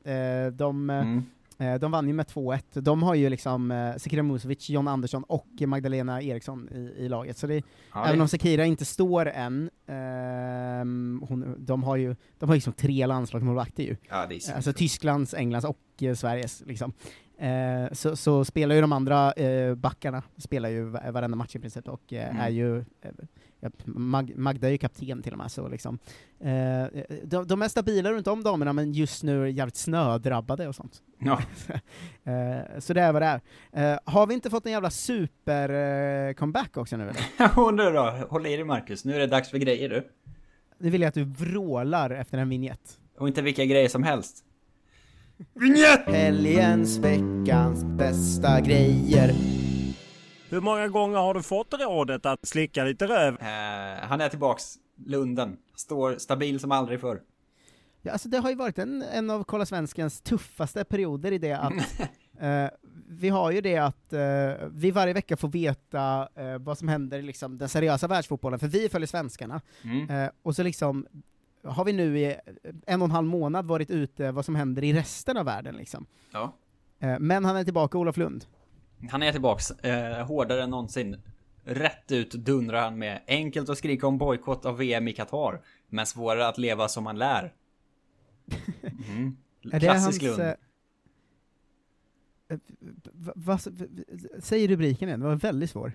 De, Mm. Eh, de vann ju med 2-1. De har ju liksom eh, Sekira Musovic, John Andersson och Magdalena Eriksson i, i laget. Så det, även om Sekira inte står än, ehm, hon, de har ju de har liksom tre landslagsmålvakter ju. Ja, det är så- Alltså Tysklands, Englands och eh, Sveriges liksom. Eh, så, så spelar ju de andra eh, backarna, spelar ju va- varenda match i princip och eh, Mm. är ju, eh, Mag, Magda är ju kapten till och med, så liksom. Eh, de, de är stabila runt om damerna, men just nu är jävligt snödrabbade och sånt. Ja. eh, så det är vad det är. Eh, har vi inte fått en jävla super-comeback också nu eller? Jo nu då, håll i dig Marcus, nu är det dags för grejer du. Nu vill jag att du vrålar efter en vignett. Och inte vilka grejer som helst. Vignett! Helgens, veckans bästa grejer. Hur många gånger har du fått rådet att slicka lite röv? Eh, han är tillbaks, Lunden. Står stabil som aldrig förr. Ja, alltså det har ju varit en, en av Kolla Svenskens tuffaste perioder i det att eh, vi har ju det att eh, vi varje vecka får veta eh, vad som händer i liksom, den seriösa världsfotbollen, för vi följer svenskarna. Mm. Eh, och så liksom har vi nu i en och en halv månad varit ute vad som händer i resten av världen liksom. Ja. Eh, men han är tillbaka, Olof Lund. Han är tillbaks, eh, hårdare än någonsin. Rätt ut dundrar han med enkelt att skrika om bojkott av VM i Qatar, men svårare att leva som man lär. Mm. Klassisk hans, Lund. eh, vad, säg rubriken igen, det var väldigt svår.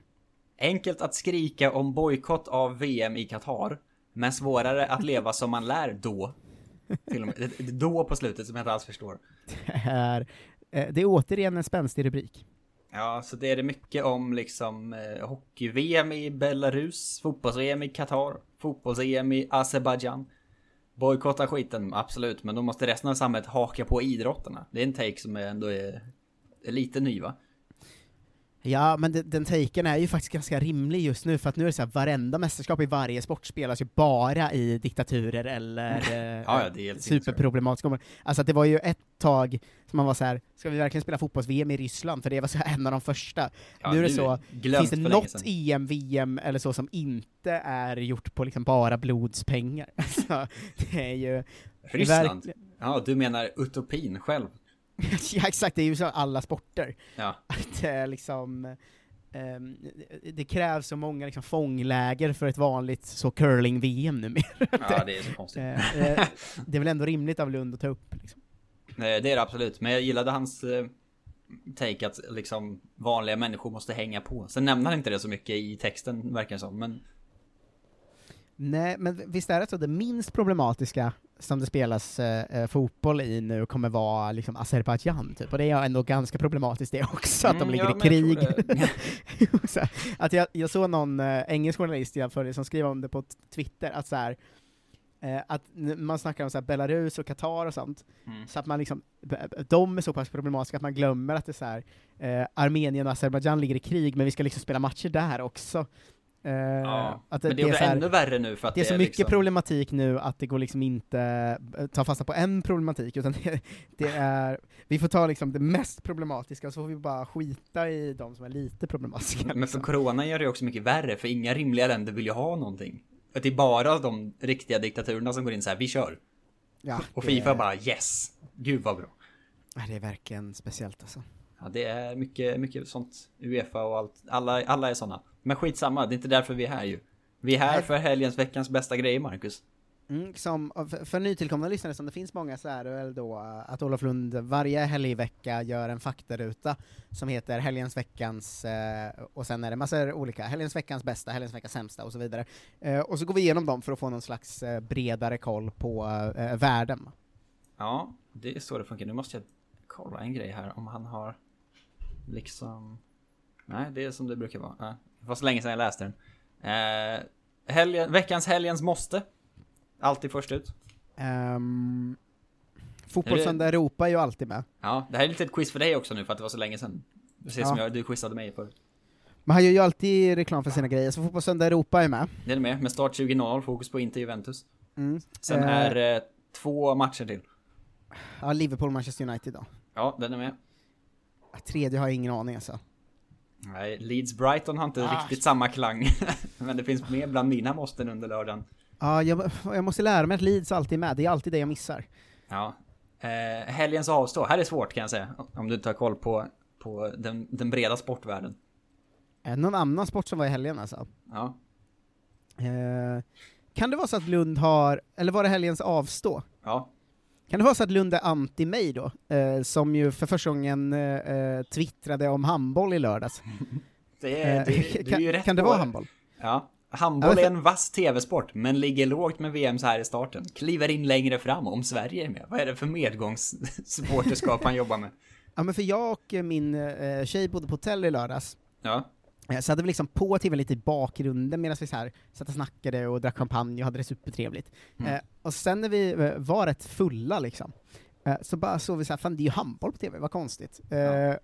Enkelt att skrika om bojkott av VM i Qatar, men svårare att leva som man lär då. Till och med. Då på slutet som jag inte alls förstår. Det är, eh, det är återigen en spänstig rubrik. Ja, så det är det mycket om liksom eh, hockey-VM i Belarus, fotbolls-VM i Qatar, fotbolls-EM i Azerbajdzjan. Bojkotta skiten, absolut, men då måste resten av samhället haka på idrotterna. Det är en take som ändå är, är lite ny va? Ja, men den, den taken är ju faktiskt ganska rimlig just nu, för att nu är det så här, varenda mästerskap i varje sport spelas ju bara i diktaturer eller eh, Ja, ja, helt superproblematiska områden. Alltså det var ju ett tag som man var så här, ska vi verkligen spela fotbolls-VM i Ryssland? För det var så här en av de första. Ja, nu är det så, finns det något. EM, VM eller så som inte är gjort på liksom bara blodspengar? Alltså, det är ju... Ryssland? Ja, du menar utopin själv? ja exakt, det är ju så alla sporter. Ja. Att det är liksom, ehm, det krävs så många liksom fångläger för ett vanligt så curling-VM numera. Ja, det är så konstigt. Eh, eh, det är väl ändå rimligt av Lund att ta upp. Liksom. Nej, Eh, Det är det absolut, men jag gillade hans take att liksom vanliga människor måste hänga på. Sen nämner han inte det så mycket i texten, verkar det som, men Nej, men visst är det så det minst problematiska som det spelas eh, eh, fotboll i nu kommer vara liksom Azerbajdzjan, typ. Och det är ändå ganska problematiskt det också, att de Mm, ligger ja, i jag krig. tror så att jag, jag såg någon eh, engelsk journalist jag följer som skrev om det på Twitter, att så här, eh, att man snackar om så här Belarus och Qatar och sånt, Mm. så att man liksom, de är så pass problematiska att man glömmer att det är så här, eh, Armenien och Azerbajdzjan ligger i krig, men vi ska liksom spela matcher där också. Eh, Ja, att men det är så här- ännu värre nu för att det är det så är mycket liksom- problematik nu att det går liksom inte eh, ta fasta på en problematik, utan det, det är, vi får ta liksom det mest problematiska, och så får vi bara skita i de som är lite problematiska. Men för corona gör det också mycket värre, för inga rimliga länder vill ju ha någonting. Att det är bara de riktiga diktaturerna som går in så här, vi kör. Ja, Och det Fifa bara yes, gud vad bra. Det är verkligen speciellt alltså. Ja, det är mycket, mycket sånt. Uefa och allt. Alla, alla är såna. Men skitsamma, det är inte därför vi är här ju. Vi är här för helgens veckans bästa grejer, Marcus. Mm, som, för, för nytillkomna lyssnare som det finns många så är det väl då eh, att Olof Lund varje helgvecka gör en faktaruta som heter Helgens veckans, eh, och sen är det massor olika, Helgens veckans bästa, Helgens veckans sämsta och så vidare. Eh, och så går vi igenom dem för att få någon slags eh, bredare koll på eh, världen. Ja, det är så det funkar. Nu måste jag kolla en grej här om han har liksom... Nej, det är som det brukar vara. Ja, Det var så länge sedan jag läste den. Eh, helgen, veckans helgens måste. Alltid först ut. Um, Fotbollssöndag Europa är ju alltid med. Ja, det här är lite ett quiz för dig också nu för att det var så länge sedan. Precis som Ja. jag, du quizade mig förut. Man har ju alltid reklam för sina grejer, så Fotbollssöndag Europa är med. Det är med, med start 20.00, fokus på Inter Juventus. Mm. Sen Eh. är eh, två matcher till. Ja, Liverpool-Manchester United då. Ja, den är med. Tredje har jag ingen aning alltså. Nej, Leeds Brighton har inte Ah. riktigt samma klang. Men det finns med bland mina måsten under lördagen. Ja, jag, jag måste lära mig att Leeds alltid är med, det är alltid det jag missar. Ja. Eh, helgens avstå. Här är svårt kan jag säga. Om du tar koll på, på den, den breda sportvärlden. Eh, någon annan sport som var i helgen alltså? Ja. Eh, kan det vara så att Lund har, eller var det helgens avstå? Ja. Kan det vara så att Lund är anti mig då? Eh, som ju för första gången eh, eh, twittrade om handboll i lördags. Det är, Eh, det, du är kan- kan det vara handboll? Ja. Handboll Ja, är en vass tv-sport, men ligger lågt med VM så här i starten. Kliver in längre fram om Sverige är med. Vad är det för medgångssupporterskap han jobbar med? Ja men för jag och min eh, tjej bodde på hotell i lördags, Ja. Eh, Så hade vi liksom på tv lite i bakgrunden medan vi så här satt och snackade och drack champagne och hade det supertrevligt. Mm. Eh, och sen när vi eh, var rätt fulla liksom, eh, så bara såg vi så här, fan det är ju handboll på tv, vad konstigt. Eh,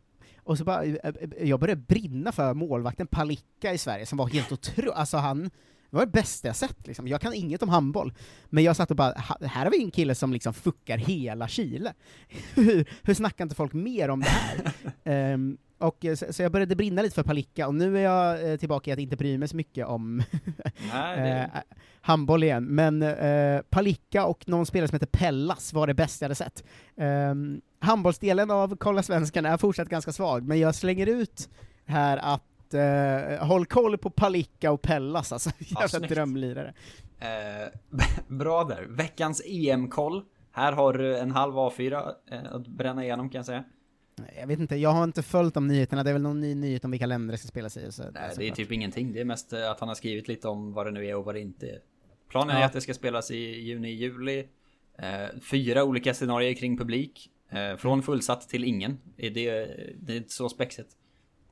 och så bara, eh, jag började brinna för målvakten Palicka i Sverige som var helt otrolig, alltså han det var det bästa jag sett liksom. Jag kan inget om handboll, men jag satt och bara, "Ha- här har vi en kille som liksom fuckar hela Chile. hur, hur snackar inte folk mer om det här? Ehm, och eh, så, så jag började brinna lite för Palicka, och nu är jag eh, tillbaka i att inte bry mig så mycket om Nej, eh, handboll igen. Men eh, Palicka och någon spelare som heter Pellas var det bästa jag hade sett. Um, handbollsdelen av Kolla Svenskan är fortsatt ganska svag, men jag slänger ut här att eh, håll koll på Palicka och Pellas, alltså. Jävla snyggt. drömlirare. Eh, bra där. Veckans EM-koll. Här har du en halv A4 eh, att bränna igenom kan jag säga. Jag vet inte, jag har inte följt de nyheterna, det är väl någon ny nyhet om vilka länder det ska spelas i. Så, Nej, det är typ ingenting. Det är mest eh, att han har skrivit lite om vad det nu är och vad det inte är. Planen är Ja. att det ska spelas i juni, juli. Eh, fyra olika scenarier kring publik. Eh, från fullsatt till ingen. Är Det, det är inte så spexigt.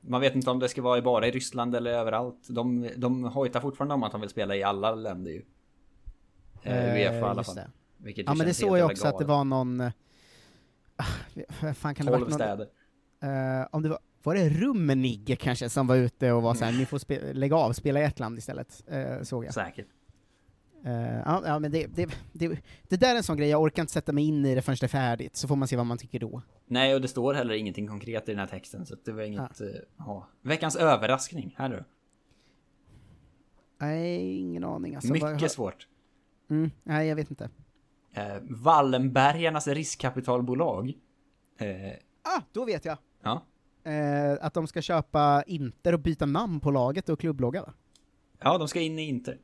Man vet inte om det ska vara bara i Ryssland eller överallt. De, de hojtar fortfarande om att de vill spela i alla länder ju. Eh, Uefa i alla fall. det. Vilket Ja men det såg jag också att det galet. var någon... ah, vad fan kan det 12 varit någon, städer. Eh, om det var, var det Rummenigge kanske som var ute och var såhär, ni får lägga av, spela i ett land istället, eh, såg jag. Säkert. Eh, ja, ja, men det, det, det, det där är en sån grej, jag orkar inte sätta mig in i det förrän det är färdigt, så får man se vad man tycker då. Nej, och det står heller ingenting konkret i den här texten, så det var inget... Ja. Veckans överraskning, här du. Nej, ingen aning alltså. Mycket Vad- svårt. Mm, nej, jag vet inte. Eh, Wallenbergarnas riskkapitalbolag. Eh, Ah, då vet jag! ja. Eh, att de ska köpa Inter och byta namn på laget och klubblogga va? ja, de ska in i Inter.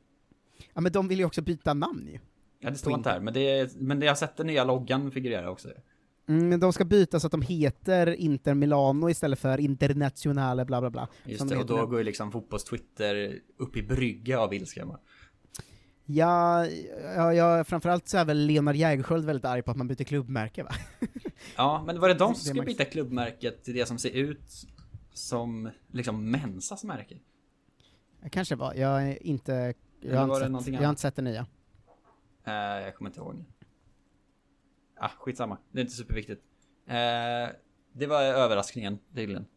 Ja men de vill ju också byta namn ju. Ja, det står inte här, men det, är, men det jag har sett den nya loggan figurera också. Mm, men de ska byta så att de heter Inter Milano istället för Internazionale bla bla bla. Just det, de och då går ju liksom fotbollstwitter upp i brygga av ilska. Ja, ja, ja, framförallt så är väl Leonard Jägerskiöld väldigt arg på att man byter klubbmärke va? Ja, men var det de som skulle byta klubbmärket till det som ser ut som liksom Mensas märke? Kanske var, jag är inte, jag har inte, sett, jag har inte sett det nya. Eh, jag kommer inte ihåg. Ah, skitsamma. Det är inte superviktigt. Eh, det var överraskningen, tydligen. Mm.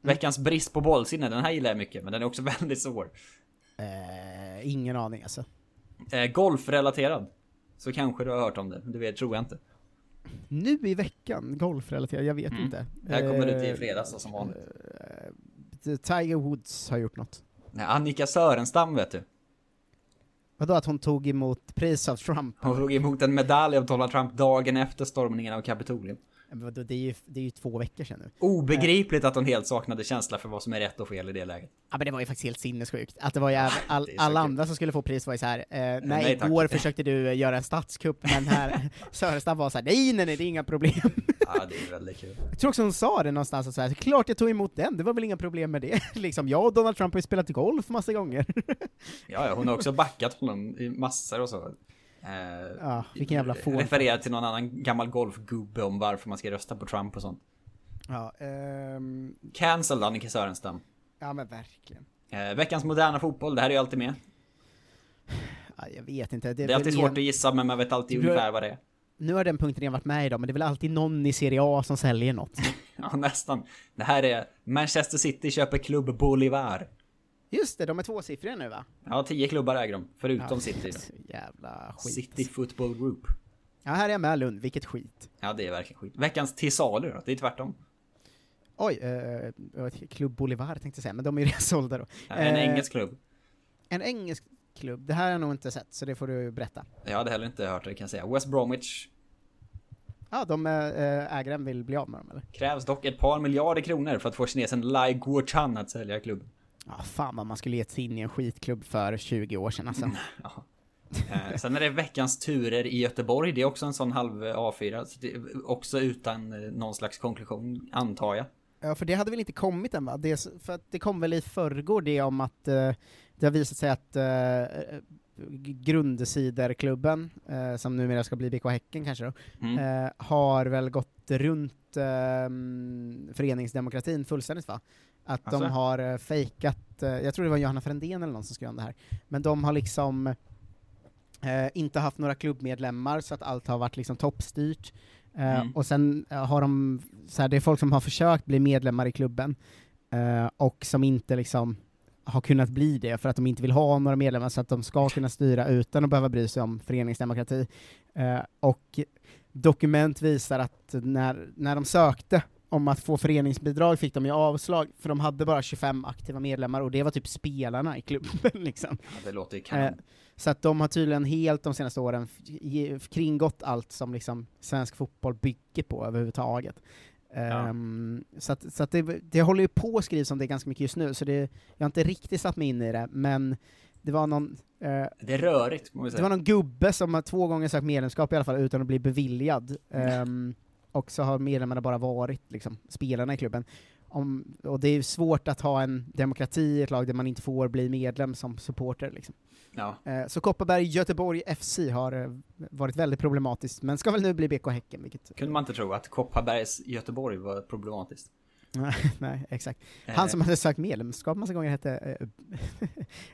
Veckans brist på bollsinne, den här gillar jag mycket, men den är också väldigt svår. Eh, ingen aning alltså. Eh, golfrelaterad. Så kanske du har hört om det, men det vet, tror jag inte. Nu i veckan, golfrelaterat, jag vet Mm. inte. Det här kommer ut i Eh, fredags som vanligt. eh, Tiger Woods har gjort något. Nej, Annika Sörenstam vet du. Vadå att hon tog emot pris av Trump? Hon tog emot en medalj av Donald Trump dagen efter stormningen av Kapitolium. Det, är ju, det är ju två veckor sedan nu. Obegripligt att hon helt saknade känsla för vad som är rätt och fel i det läget. Ja men det var ju faktiskt helt sinnessjukt. Att det var ju all, så alla andra som skulle få pris var ju så här. Eh, nej, nej, tack. igår försökte du eh, göra en statskupp, men här, Sörenstam var så här, nej nej nej, det är inga problem. Ja, det är väldigt kul. Jag tror också hon sa det någonstans, att så här, klart jag tog emot den, det var väl inga problem med det. liksom, jag och Donald Trump har ju spelat golf massa gånger. Ja, ja, hon har också backat honom i massor och så. Eh, Ja, vilken jävla fån. Refererat till någon annan gammal golfgubbe om varför man ska rösta på Trump och sånt. ja, ehm, Cancel Annika Sörenstam. ja men verkligen. Eh, veckans moderna fotboll, det här är ju alltid med. Ja, jag vet inte. Det är alltid svårt att gissa, men man vet alltid Det blir- ungefär vad det är. Nu har den punkten redan varit med idag, men det är väl alltid någon i Serie A som säljer något. Ja, nästan. Det här är Manchester City köper klubb Bolivar. Just det, de är tvåsiffriga nu va? Ja, tio klubbar äger de, förutom Ja, City. Jävla skit. City Football Group. Ja, här är jag med Lund, vilket skit. Ja, det är verkligen skit. Veckans till salu då? Det är tvärtom. Oj, eh, Club Bolivar tänkte jag säga, men de är ju redan sålda då. Ja, En Eh, engelsk klubb. En engelsk klubb, det här har jag nog inte sett, så det får du berätta. Jag hade heller inte hört det kan jag säga. West Bromwich Ja, de eh, ägaren vill bli av med dem eller? krävs dock ett par miljarder kronor för att få kinesen Lai Guochan att sälja klubben. Ja, fan vad man skulle gett sig in i en skitklubb för 20 år sedan alltså. Ja. Eh, sen är det veckans turer i Göteborg. Det är också en sån halv A4. Så det är också utan eh, någon slags konklusion, antar jag. Ja, för det hade väl inte kommit än va? Det, för att det kom väl i förrgår det om att eh, det har visat sig att eh, Grundsiderklubben, eh, som numera ska bli BK Häcken kanske då, Mm. eh, har väl gått runt eh, föreningsdemokratin fullständigt va? Att Asså? de har eh, fejkat, eh, jag tror det var Johanna Frändén eller någon som skrev om det här, men de har liksom eh, inte haft några klubbmedlemmar så att allt har varit liksom toppstyrt. Eh, Mm. Och sen eh, har de, så här, det är folk som har försökt bli medlemmar i klubben, eh, och som inte liksom har kunnat bli det för att de inte vill ha några medlemmar så att de ska kunna styra utan att behöva bry sig om föreningsdemokrati. Och dokument visar att när, när de sökte om att få föreningsbidrag fick de ju avslag, för de hade bara 25 aktiva medlemmar och det var typ spelarna i klubben liksom. Ja, det låter ju kanon. Eh, så att de har tydligen helt de senaste åren kringgått allt som liksom svensk fotboll bygger på överhuvudtaget. Ehm, så att, så att det, det håller ju på att skrivas om det ganska mycket just nu, så det, jag har inte riktigt satt mig in i det, men det var någon eh, Det är rörigt, det var någon gubbe som har två gånger sökt medlemskap i alla fall utan att bli beviljad. Ehm, och så har medlemmarna bara varit liksom, spelarna i klubben. Om, och det är ju svårt att ha en demokrati i ett lag där man inte får bli medlem som supporter. Liksom. Ja. Eh, så Kopparberg Göteborg FC har eh, varit väldigt problematiskt, men ska väl nu bli BK Häcken, vilket... Kunde man inte tro att Kopparbergs Göteborg var problematiskt. Nej, exakt. Han som hade sökt medlemskap massa gånger hette... Eh,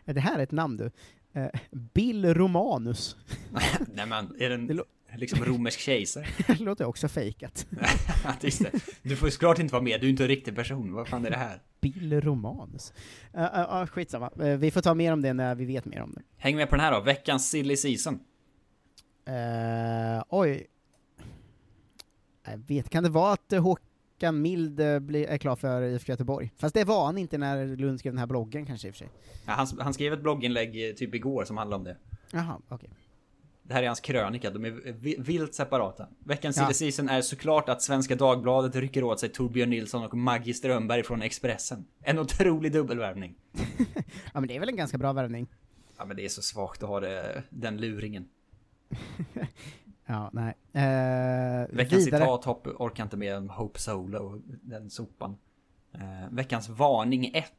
det här är ett namn du. Eh, Bill Romanus. Nej men, är den liksom romersk kejsare? det låter också fejkat. Just det. Du får ju såklart inte vara med, du är inte en riktig person. Vad fan är det här? Bill Romanus. Uh, uh, uh, skitsamma, uh, vi får ta mer om det när vi vet mer om det. Häng med på den här då, veckans silly season. Eh, oj. Jag vet, kan det vara att uh, Håkan Mild uh, är klar för IFK Göteborg? Fast det var han inte när Lund skrev den här bloggen kanske i och för sig. Ja, han, han skrev ett blogginlägg eh, typ igår som handlar om det. Jaha, okej. Det här är hans krönika, de är vi- vilt separata. Veckans Ja. silly är såklart att Svenska Dagbladet rycker åt sig Torbjörn Nilsson och Maggie Strömberg från Expressen. En otrolig dubbelvärvning. Ja men det är väl en ganska bra värvning. Ja men det är så svagt att ha det, den luringen. Ja, nej. Eh, Veckans vidare. citat hopp, orkar inte med Hope Solo och den sopan. Eh, veckans varning 1.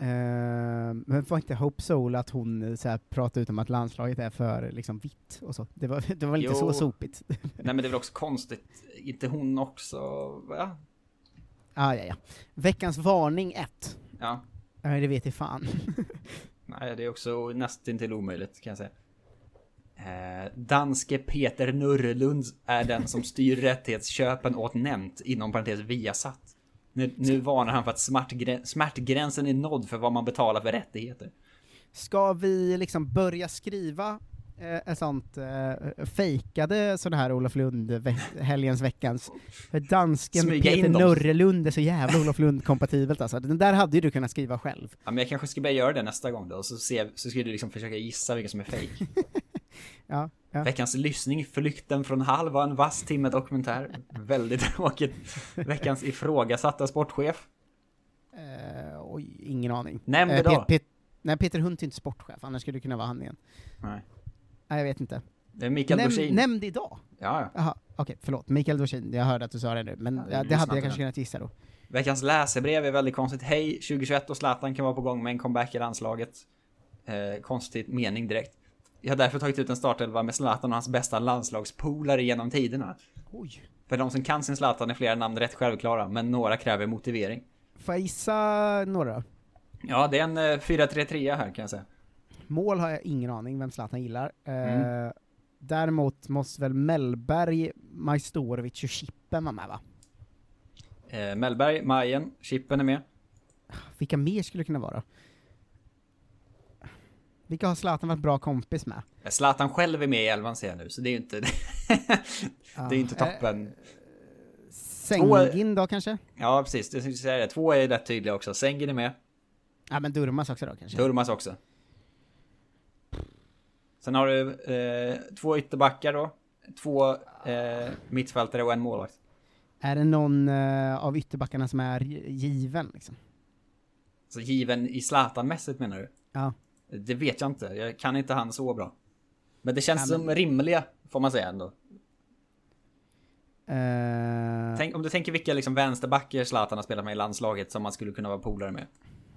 Eh, men var inte Hope Soul att hon eh, så pratade ut om att landslaget är för liksom vitt och så? Det var, det var inte så sopigt? Nej men det är väl också konstigt. Inte hon också, va? ah, ja, ja. Veckans varning 1. Ja. Nej, det vet jag fan. Nej, det är också nästintill omöjligt kan jag säga. Eh, danske Peter Nurrelund är den som styr rättighetsköpen åt Nämnt, inom parentes Viasat. Nu, nu varnar han för att smärtgrä- smärtgränsen är nådd för vad man betalar för rättigheter. Ska vi liksom börja skriva eh, ett sånt eh, fejkade sån här Olof Lund, ve- helgens veckans. För dansken Smyga Peter dem. Nurrelund är så jävla Olof Lund-kompatibelt alltså. Den där hade ju du kunnat skriva själv. Ja, men jag kanske ska börja göra det nästa gång då, och så, se, så ska du liksom försöka gissa vilka som är fake. Ja, ja. Veckans lyssning, Flykten från Hall var en vass timme dokumentär. Väldigt tråkigt. Veckans ifrågasatta sportchef. Eh, oj, ingen aning. Nämn det Eh, då. Pet- Pet- nej, Peter Hunt är inte sportchef, annars skulle det kunna vara han igen. Nej. Nej, jag vet inte. Det är Mikael Näm- Dorsin. Nämnd idag? Ja, ja. Jaha, okej, förlåt. Mikael Dorsin, jag hörde att du sa det nu, men Ja, det hade jag kanske kunnat gissa då. Veckans läsebrev är väldigt konstigt. Hej, 2021 och Zlatan kan vara på gång med en comeback i landslaget. Eh, konstigt mening direkt. Jag har därför tagit ut en startelva med Zlatan och hans bästa landslagspolare genom tiderna. Oj. För de som kan sin Zlatan är flera namn rätt självklara, men några kräver motivering. Får jag gissa några? Ja, det är en eh, 4-3-3 här kan jag säga. Mål har jag ingen aning vem Zlatan gillar. Eh, Mm. Däremot måste väl Mellberg, Majstorovic och Chippen vara med va? Eh, Mellberg, Majen, Chippen är med. Vilka mer skulle det kunna vara? Vilka har Zlatan varit bra kompis med? Eh, Zlatan själv är med i elvan ser jag nu, så det är ju inte... det är ju inte toppen. Sengin då kanske? Ja, precis. Det skulle säga det. Två är rätt tydliga också. Sengin är med. Ja men Durmaz också då kanske? Durmaz också. Sen har du eh, två ytterbackar då. Två eh, mittfältare och en målvakt. Är det någon eh, av ytterbackarna som är given liksom? Så given i Zlatan-mässigt menar du? Ja. Det vet jag inte. Jag kan inte han så bra. Men det känns Ja, men- som rimliga, får man säga ändå. Eh, Tänk, om du tänker vilka liksom vänsterbackar Zlatan har spelat med i landslaget som man skulle kunna vara polare med.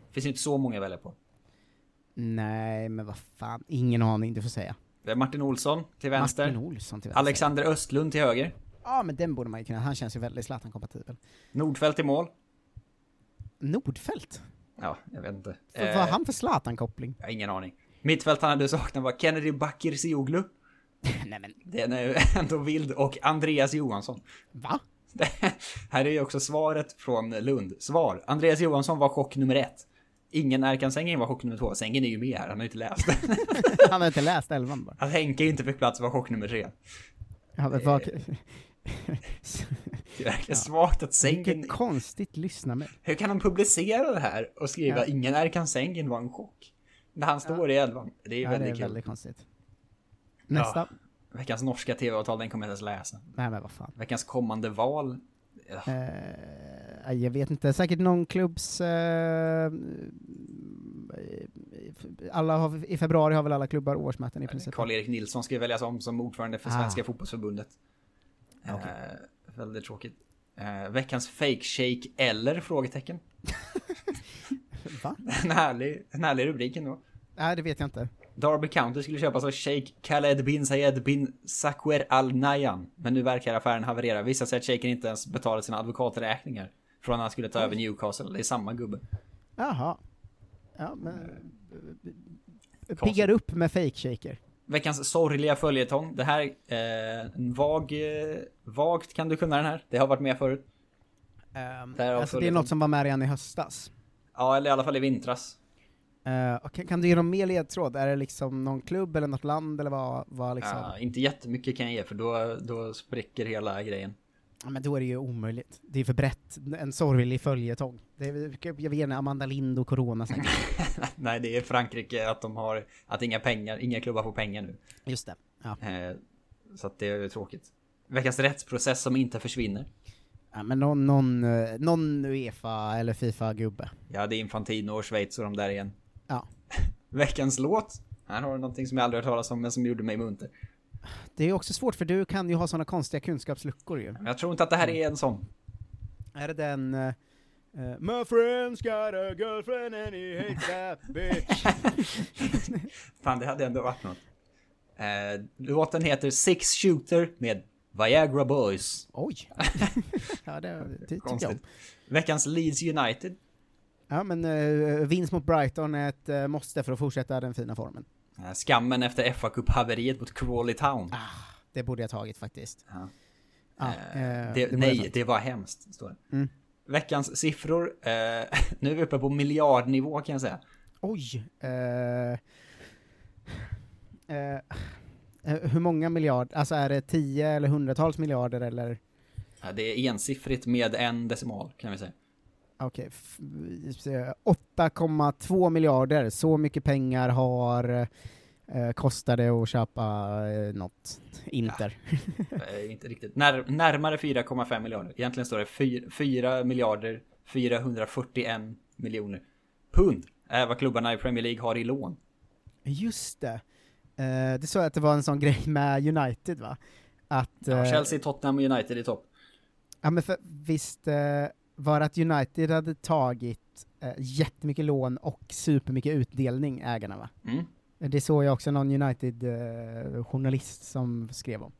Det finns ju inte så många att välja på. nej, men vad fan, ingen aning, du får säga. Det är Martin Olsson till vänster. Martin Olsson till vänster. Alexander Östlund till höger. Ja, men den borde man ju kunna, han känns ju väldigt Zlatan-kompatibel. Nordfeldt i mål. Nordfeldt? Ja, jag vet inte. Vad Eh, har han för Zlatan-koppling? Jag har ingen aning. Mittfält han hade saknat var Kennedy Bakircioglu. Nej men, Den är ju ändå vild. Och Andreas Johansson. va? Här är ju också svaret från Lund. Svar. Andreas Johansson var chock nummer ett. Ingen Erkan Sängen var chock nummer två. Sängen är ju med här, han har ju inte läst. han har inte läst elvan bara. Att Henke inte fick plats var chock nummer tre. Ja, men vad... Det är verkligen svagt att Sängen... Vilket konstigt lyssna med. Hur kan han publicera det här och skriva Ja. ingen Erkan Sängen var en chock? När han står i elvan. Det är Ja, väldigt det är kul. väldigt konstigt. Nästa. Ja. Veckans norska tv-avtal, den kommer jag inte ens läsa. Nej men vad fan. Veckans kommande val. Ja. Eh, jag vet inte, säkert någon klubbs... Eh, alla har, I februari har väl alla klubbar årsmöten i princip. Karl-Erik Nilsson ska ju väljas om som ordförande för Ah. Svenska fotbollsförbundet. Eh, väldigt tråkigt. Eh, veckans fake shake eller? Frågetecken. Va? En härlig, en härlig rubrik ändå. Nej, det vet jag inte. Derby County skulle köpas av Sheikh Khaled bin Zayed bin Sakwer Al Nayan. Men nu verkar affären haverera. Vissa säger att shejken inte ens betalat sina advokaträkningar. Från att han skulle ta över Newcastle. Det är samma gubbe. Jaha. Ja, men... Piggar upp med fake shaker. Veckans sorgliga följetong. Det här, eh, vag, eh, vagt kan du kunna den här. Det har varit med förut. Um, har alltså det är något som var med redan i höstas. Ja, eller i alla fall i vintras. Uh, och kan, kan du ge någon mer ledtråd? Är det liksom någon klubb eller något land eller vad, vad liksom? Ja, inte jättemycket kan jag ge för då, då spricker hela grejen. Ja, men då är det ju omöjligt. Det är för brett. En sorglig följetong. Det är, jag vet inte, Amanda Lind och Corona säkert. Nej, det är Frankrike att de har, att inga pengar, inga klubbar får pengar nu. Just det. Ja. Eh, så att det är tråkigt. Veckans rättsprocess som inte försvinner. Ja, men någon, någon, eh, någon Uefa eller Fifa-gubbe. Ja, det är Infantino och Schweiz och de där igen. Ja. Veckans låt. Här har du någonting som jag aldrig hört talas om men som gjorde mig munter. Det är också svårt för du kan ju ha sådana konstiga kunskapsluckor ju. Jag tror inte att det här är en sån. Är det den... Uh, My friend's got a girlfriend and he hates that bitch. Fan, det hade ändå varit något. Eh, låten heter Six Shooter med Viagra Boys. Oj! ja, det, det tycker jag om. Konstigt. Veckans Leeds United. Ja, men uh, vinst mot Brighton är ett uh, måste för att fortsätta den fina formen. Eh, Skammen efter fa Cup-haveriet mot Crawley Town. Det borde jag tagit faktiskt. Ja. Ja, Eh, det, jag nej, tagit. det var hemskt, står det. Mm. Veckans siffror. Eh, nu är vi uppe på miljardnivå kan jag säga. Oj! eh, eh, hur många miljarder? Alltså är det tio eller hundratals miljarder eller? Ja, det är ensiffrigt med en decimal kan vi säga. Okej, eh, 8,2 miljarder. Så mycket pengar har eh, det att köpa eh, något Inter. Eh, inte riktigt. När, närmare 4,5 miljarder. Egentligen står det 4, 4 miljarder 441 miljoner pund. Är vad klubbarna i Premier League har i lån. Just det. Eh, det sa att det var en sån grej med United va? Att... Ja, eh, Chelsea, Tottenham och United i topp. Ja men för, visst eh, var att United hade tagit eh, jättemycket lån och supermycket utdelning, ägarna va? Mm. Det såg jag också någon United-journalist som skrev om.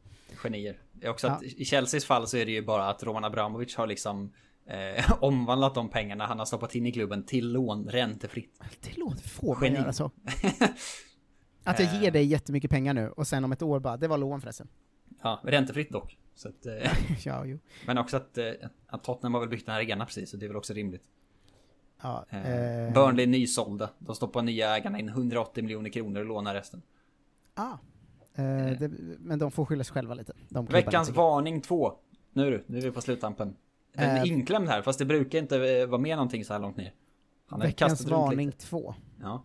Genier. Också Ja. i Chelseas fall så är det ju bara att Roman Abramovic har liksom eh, omvandlat de pengarna han har stoppat in i klubben till lån räntefritt. Till lån får man göra så. Att jag ger dig jättemycket pengar nu och sen om ett år bara, det var lån förresten. Ja, räntefritt dock. Så att, eh, ja, jo. men också att, eh, att Tottenham har väl byggt den här arenan precis, så det är väl också rimligt. Ja, Eh, eh, Burnley är nysålda. De stoppar nya ägarna in 180 miljoner kronor och lånar resten. ah. Eh, det, men de får skylla sig själva lite. Veckans jag. varning 2. Nu du, nu är vi på sluttampen. Den är inklämd här, fast det brukar inte vara med någonting så här långt ner. Veckans varning lite. 2. Ja.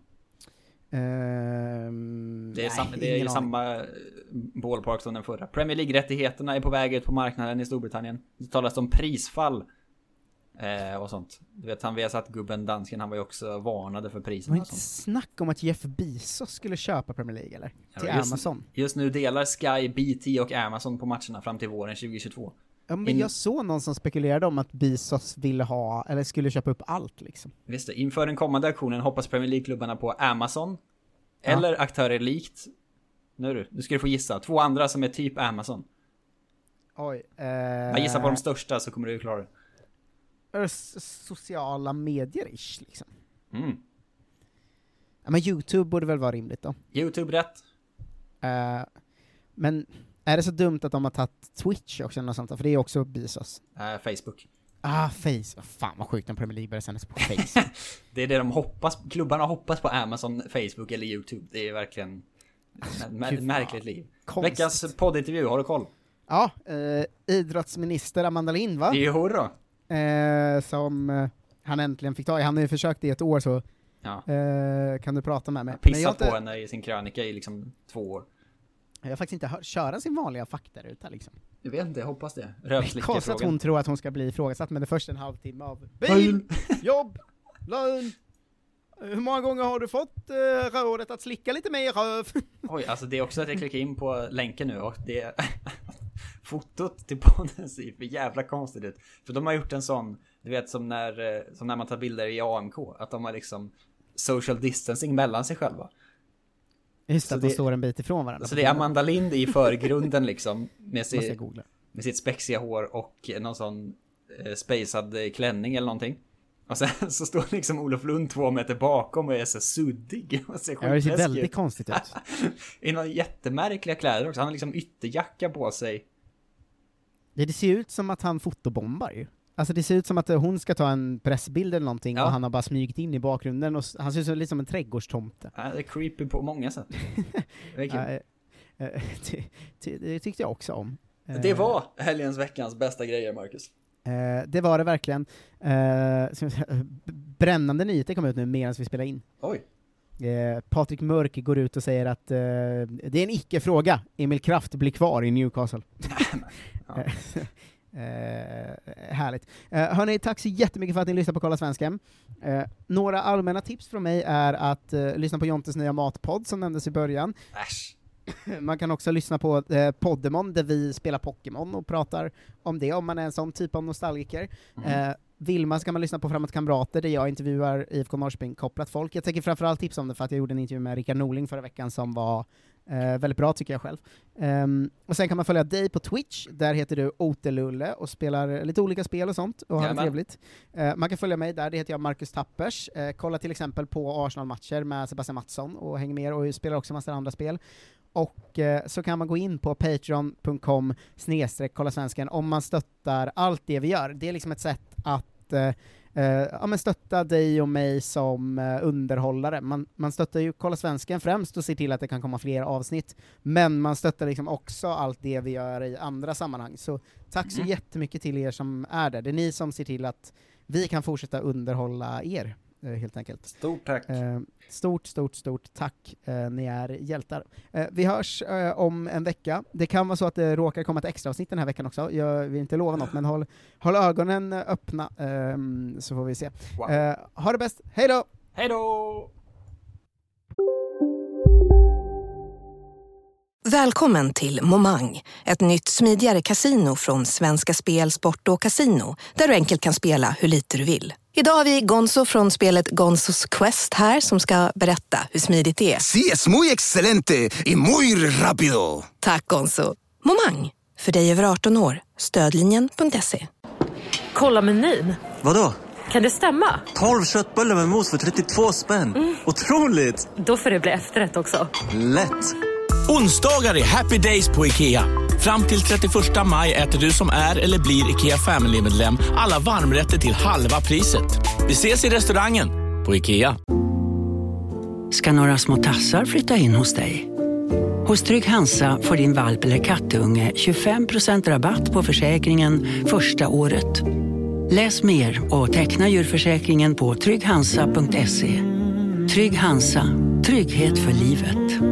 Ehm, Det är, nej, sam, det är samma ballpark som den förra. Premier League-rättigheterna är på väg ut på marknaden i Storbritannien. Det talas om prisfall. Eh, och sånt. Du vet han vi har satt gubben dansken, han var ju också varnade för priserna var och inte snack om att Jeff Bezos skulle köpa Premier League eller? Ja, Till just, Amazon. Just nu delar Sky, BT och Amazon på matcherna fram till våren 2022. Ja, men In- jag såg någon som spekulerade om att Bezos ville ha, eller skulle köpa upp allt liksom. Visst inför den kommande auktionen hoppas Premier League-klubbarna på Amazon. Eller aktörer likt, nu du, nu ska du få gissa, två andra som är typ Amazon. Oj. Eh, Jag gissar på de största så kommer du klara det. eh, sociala medier-ish liksom. Mm. Ja, men Youtube borde väl vara rimligt då? Youtube rätt. Eh, men är det så dumt att de har tagit Twitch också något sånt? För det är också Bezos. Eh, Facebook. Ah, Face. Fan vad sjukt när Premier League börjar sändas på Face. Det är det de hoppas, klubbarna hoppas på Amazon, Facebook eller Youtube. Det är verkligen ett mär- Gud, märkligt liv. konstigt. Veckans poddintervju, har du koll? ja, eh, idrottsminister Amanda Lind va? Jo då. Eh, som eh, han äntligen fick ta i. Han har ju försökt i ett år så Ja. eh, kan du prata med mig? Pissat på henne i sin krönika i liksom två år. Jag har faktiskt inte hört köra sin vanliga faktaruta liksom. Jag vet inte, jag hoppas det. Konstigt att hon tror att hon ska bli ifrågasatt, men det är först en halvtimme av Bil, jobb, lön. Hur många gånger har du fått eh, rådet att slicka lite mer röv? Oj, alltså det är också att jag klickar in på länken nu och det... Fotot till podden ser för jävla konstigt ut. För de har gjort en sån, du vet som när, eh, som när man tar bilder i AMK. Att de har liksom social distancing mellan sig själva. Just Så att de står en bit ifrån varandra. Så det är Amanda Lind i förgrunden liksom. Med, Måste jag si, googla. med sitt spexiga hår och någon sån eh, eh, klänning eller någonting. Och sen så står liksom Olof Lund två meter bakom och är så suddig. Och ser Ja, det ser väldigt ut. konstigt ut. I några jättemärkliga kläder också. Han har liksom ytterjacka på sig. Det, det ser ut som att han fotobombar ju. Alltså det ser ut som att eh, hon ska ta en pressbild eller någonting Ja. och han har bara smugit in i bakgrunden och han ser ut som, lite som en trädgårdstomte. Ja, det är creepy på många sätt. Det. Ja, eh, eh, det, det, det tyckte jag också om. Det var helgens veckans bästa grejer, Marcus. Det var det verkligen. Brännande nyheter kom ut nu medan vi spelade in. Oj. Eh, Patrik Mörk går ut och säger att eh, det är en icke-fråga, Emil Kraft blir kvar i Newcastle. Eh, härligt. Eh, hörni, tack så jättemycket för att ni lyssnar på Kolla Svensken. Eh, några allmänna tips från mig är att eh, lyssna på Jontes nya matpodd som nämndes i början. Äsch. Man kan också lyssna på eh, Poddemon där vi spelar Pokémon och pratar om det, om man är en sån typ av nostalgiker. Eh, vill man så kan man lyssna på Framåt Kamrater där jag intervjuar IFK Norrköping-kopplat folk. Jag tänker framförallt tipsa om det för att jag gjorde en intervju med Rickard Norling förra veckan som var eh, väldigt bra tycker jag själv. Ehm, och sen kan man följa dig på Twitch, där heter du Otelulle och spelar lite olika spel och sånt och har det trevligt. Eh, man kan följa mig där, det heter jag Marcus Tappers. Eh, kolla till exempel på Arsenal-matcher med Sebastian Mattsson och häng med och spelar också massa andra spel. Och eh, så kan man gå in på patreon.com snedstreck kolla svensken om man stöttar allt det vi gör. Det är liksom ett sätt att ja, men stötta dig och mig som eh, underhållare. Man, man stöttar ju Kolla Svensken främst och ser till att det kan komma fler avsnitt, men man stöttar liksom också allt det vi gör i andra sammanhang. Så tack så Mm. jättemycket till er som är där. Det är ni som ser till att vi kan fortsätta underhålla er, eh, helt enkelt. Stort tack. Eh, stort, stort, stort tack. Eh, ni är hjältar. Eh, vi hörs eh, om en vecka. Det kan vara så att det råkar komma ett extra avsnitt den här veckan också. Jag vill inte lova något, men håll, håll ögonen öppna ehm, så får vi se. Wow. Eh, ha det bäst. Hej då! Hej då! Välkommen till Momang, ett nytt smidigare kasino från Svenska Spel, Sport och Casino, där du enkelt kan spela hur lite du vill. Idag har vi Gonzo från spelet Gonzos Quest här som ska berätta hur smidigt det är. Sí, es muy excelente y muy rápido. Tack Gonzo. Momang, för dig över 18 år. Stödlinjen.se. Kolla menyn. Vadå? Kan det stämma? 12 köttbullar med mos för 32 spänn. Otroligt! Då får det bli efterrätt också. Lätt! Onsdagar är happy days på IKEA. Fram till 31 maj äter du som är eller blir IKEA Family-medlem alla varmrätter till halva priset. Vi ses i restaurangen på IKEA. Ska några små tassar flytta in hos dig? Hos Trygg Hansa får din valp eller kattunge 25% rabatt på försäkringen första året. Läs mer och teckna djurförsäkringen på trygghansa.se. Trygg Hansa, trygghet för livet.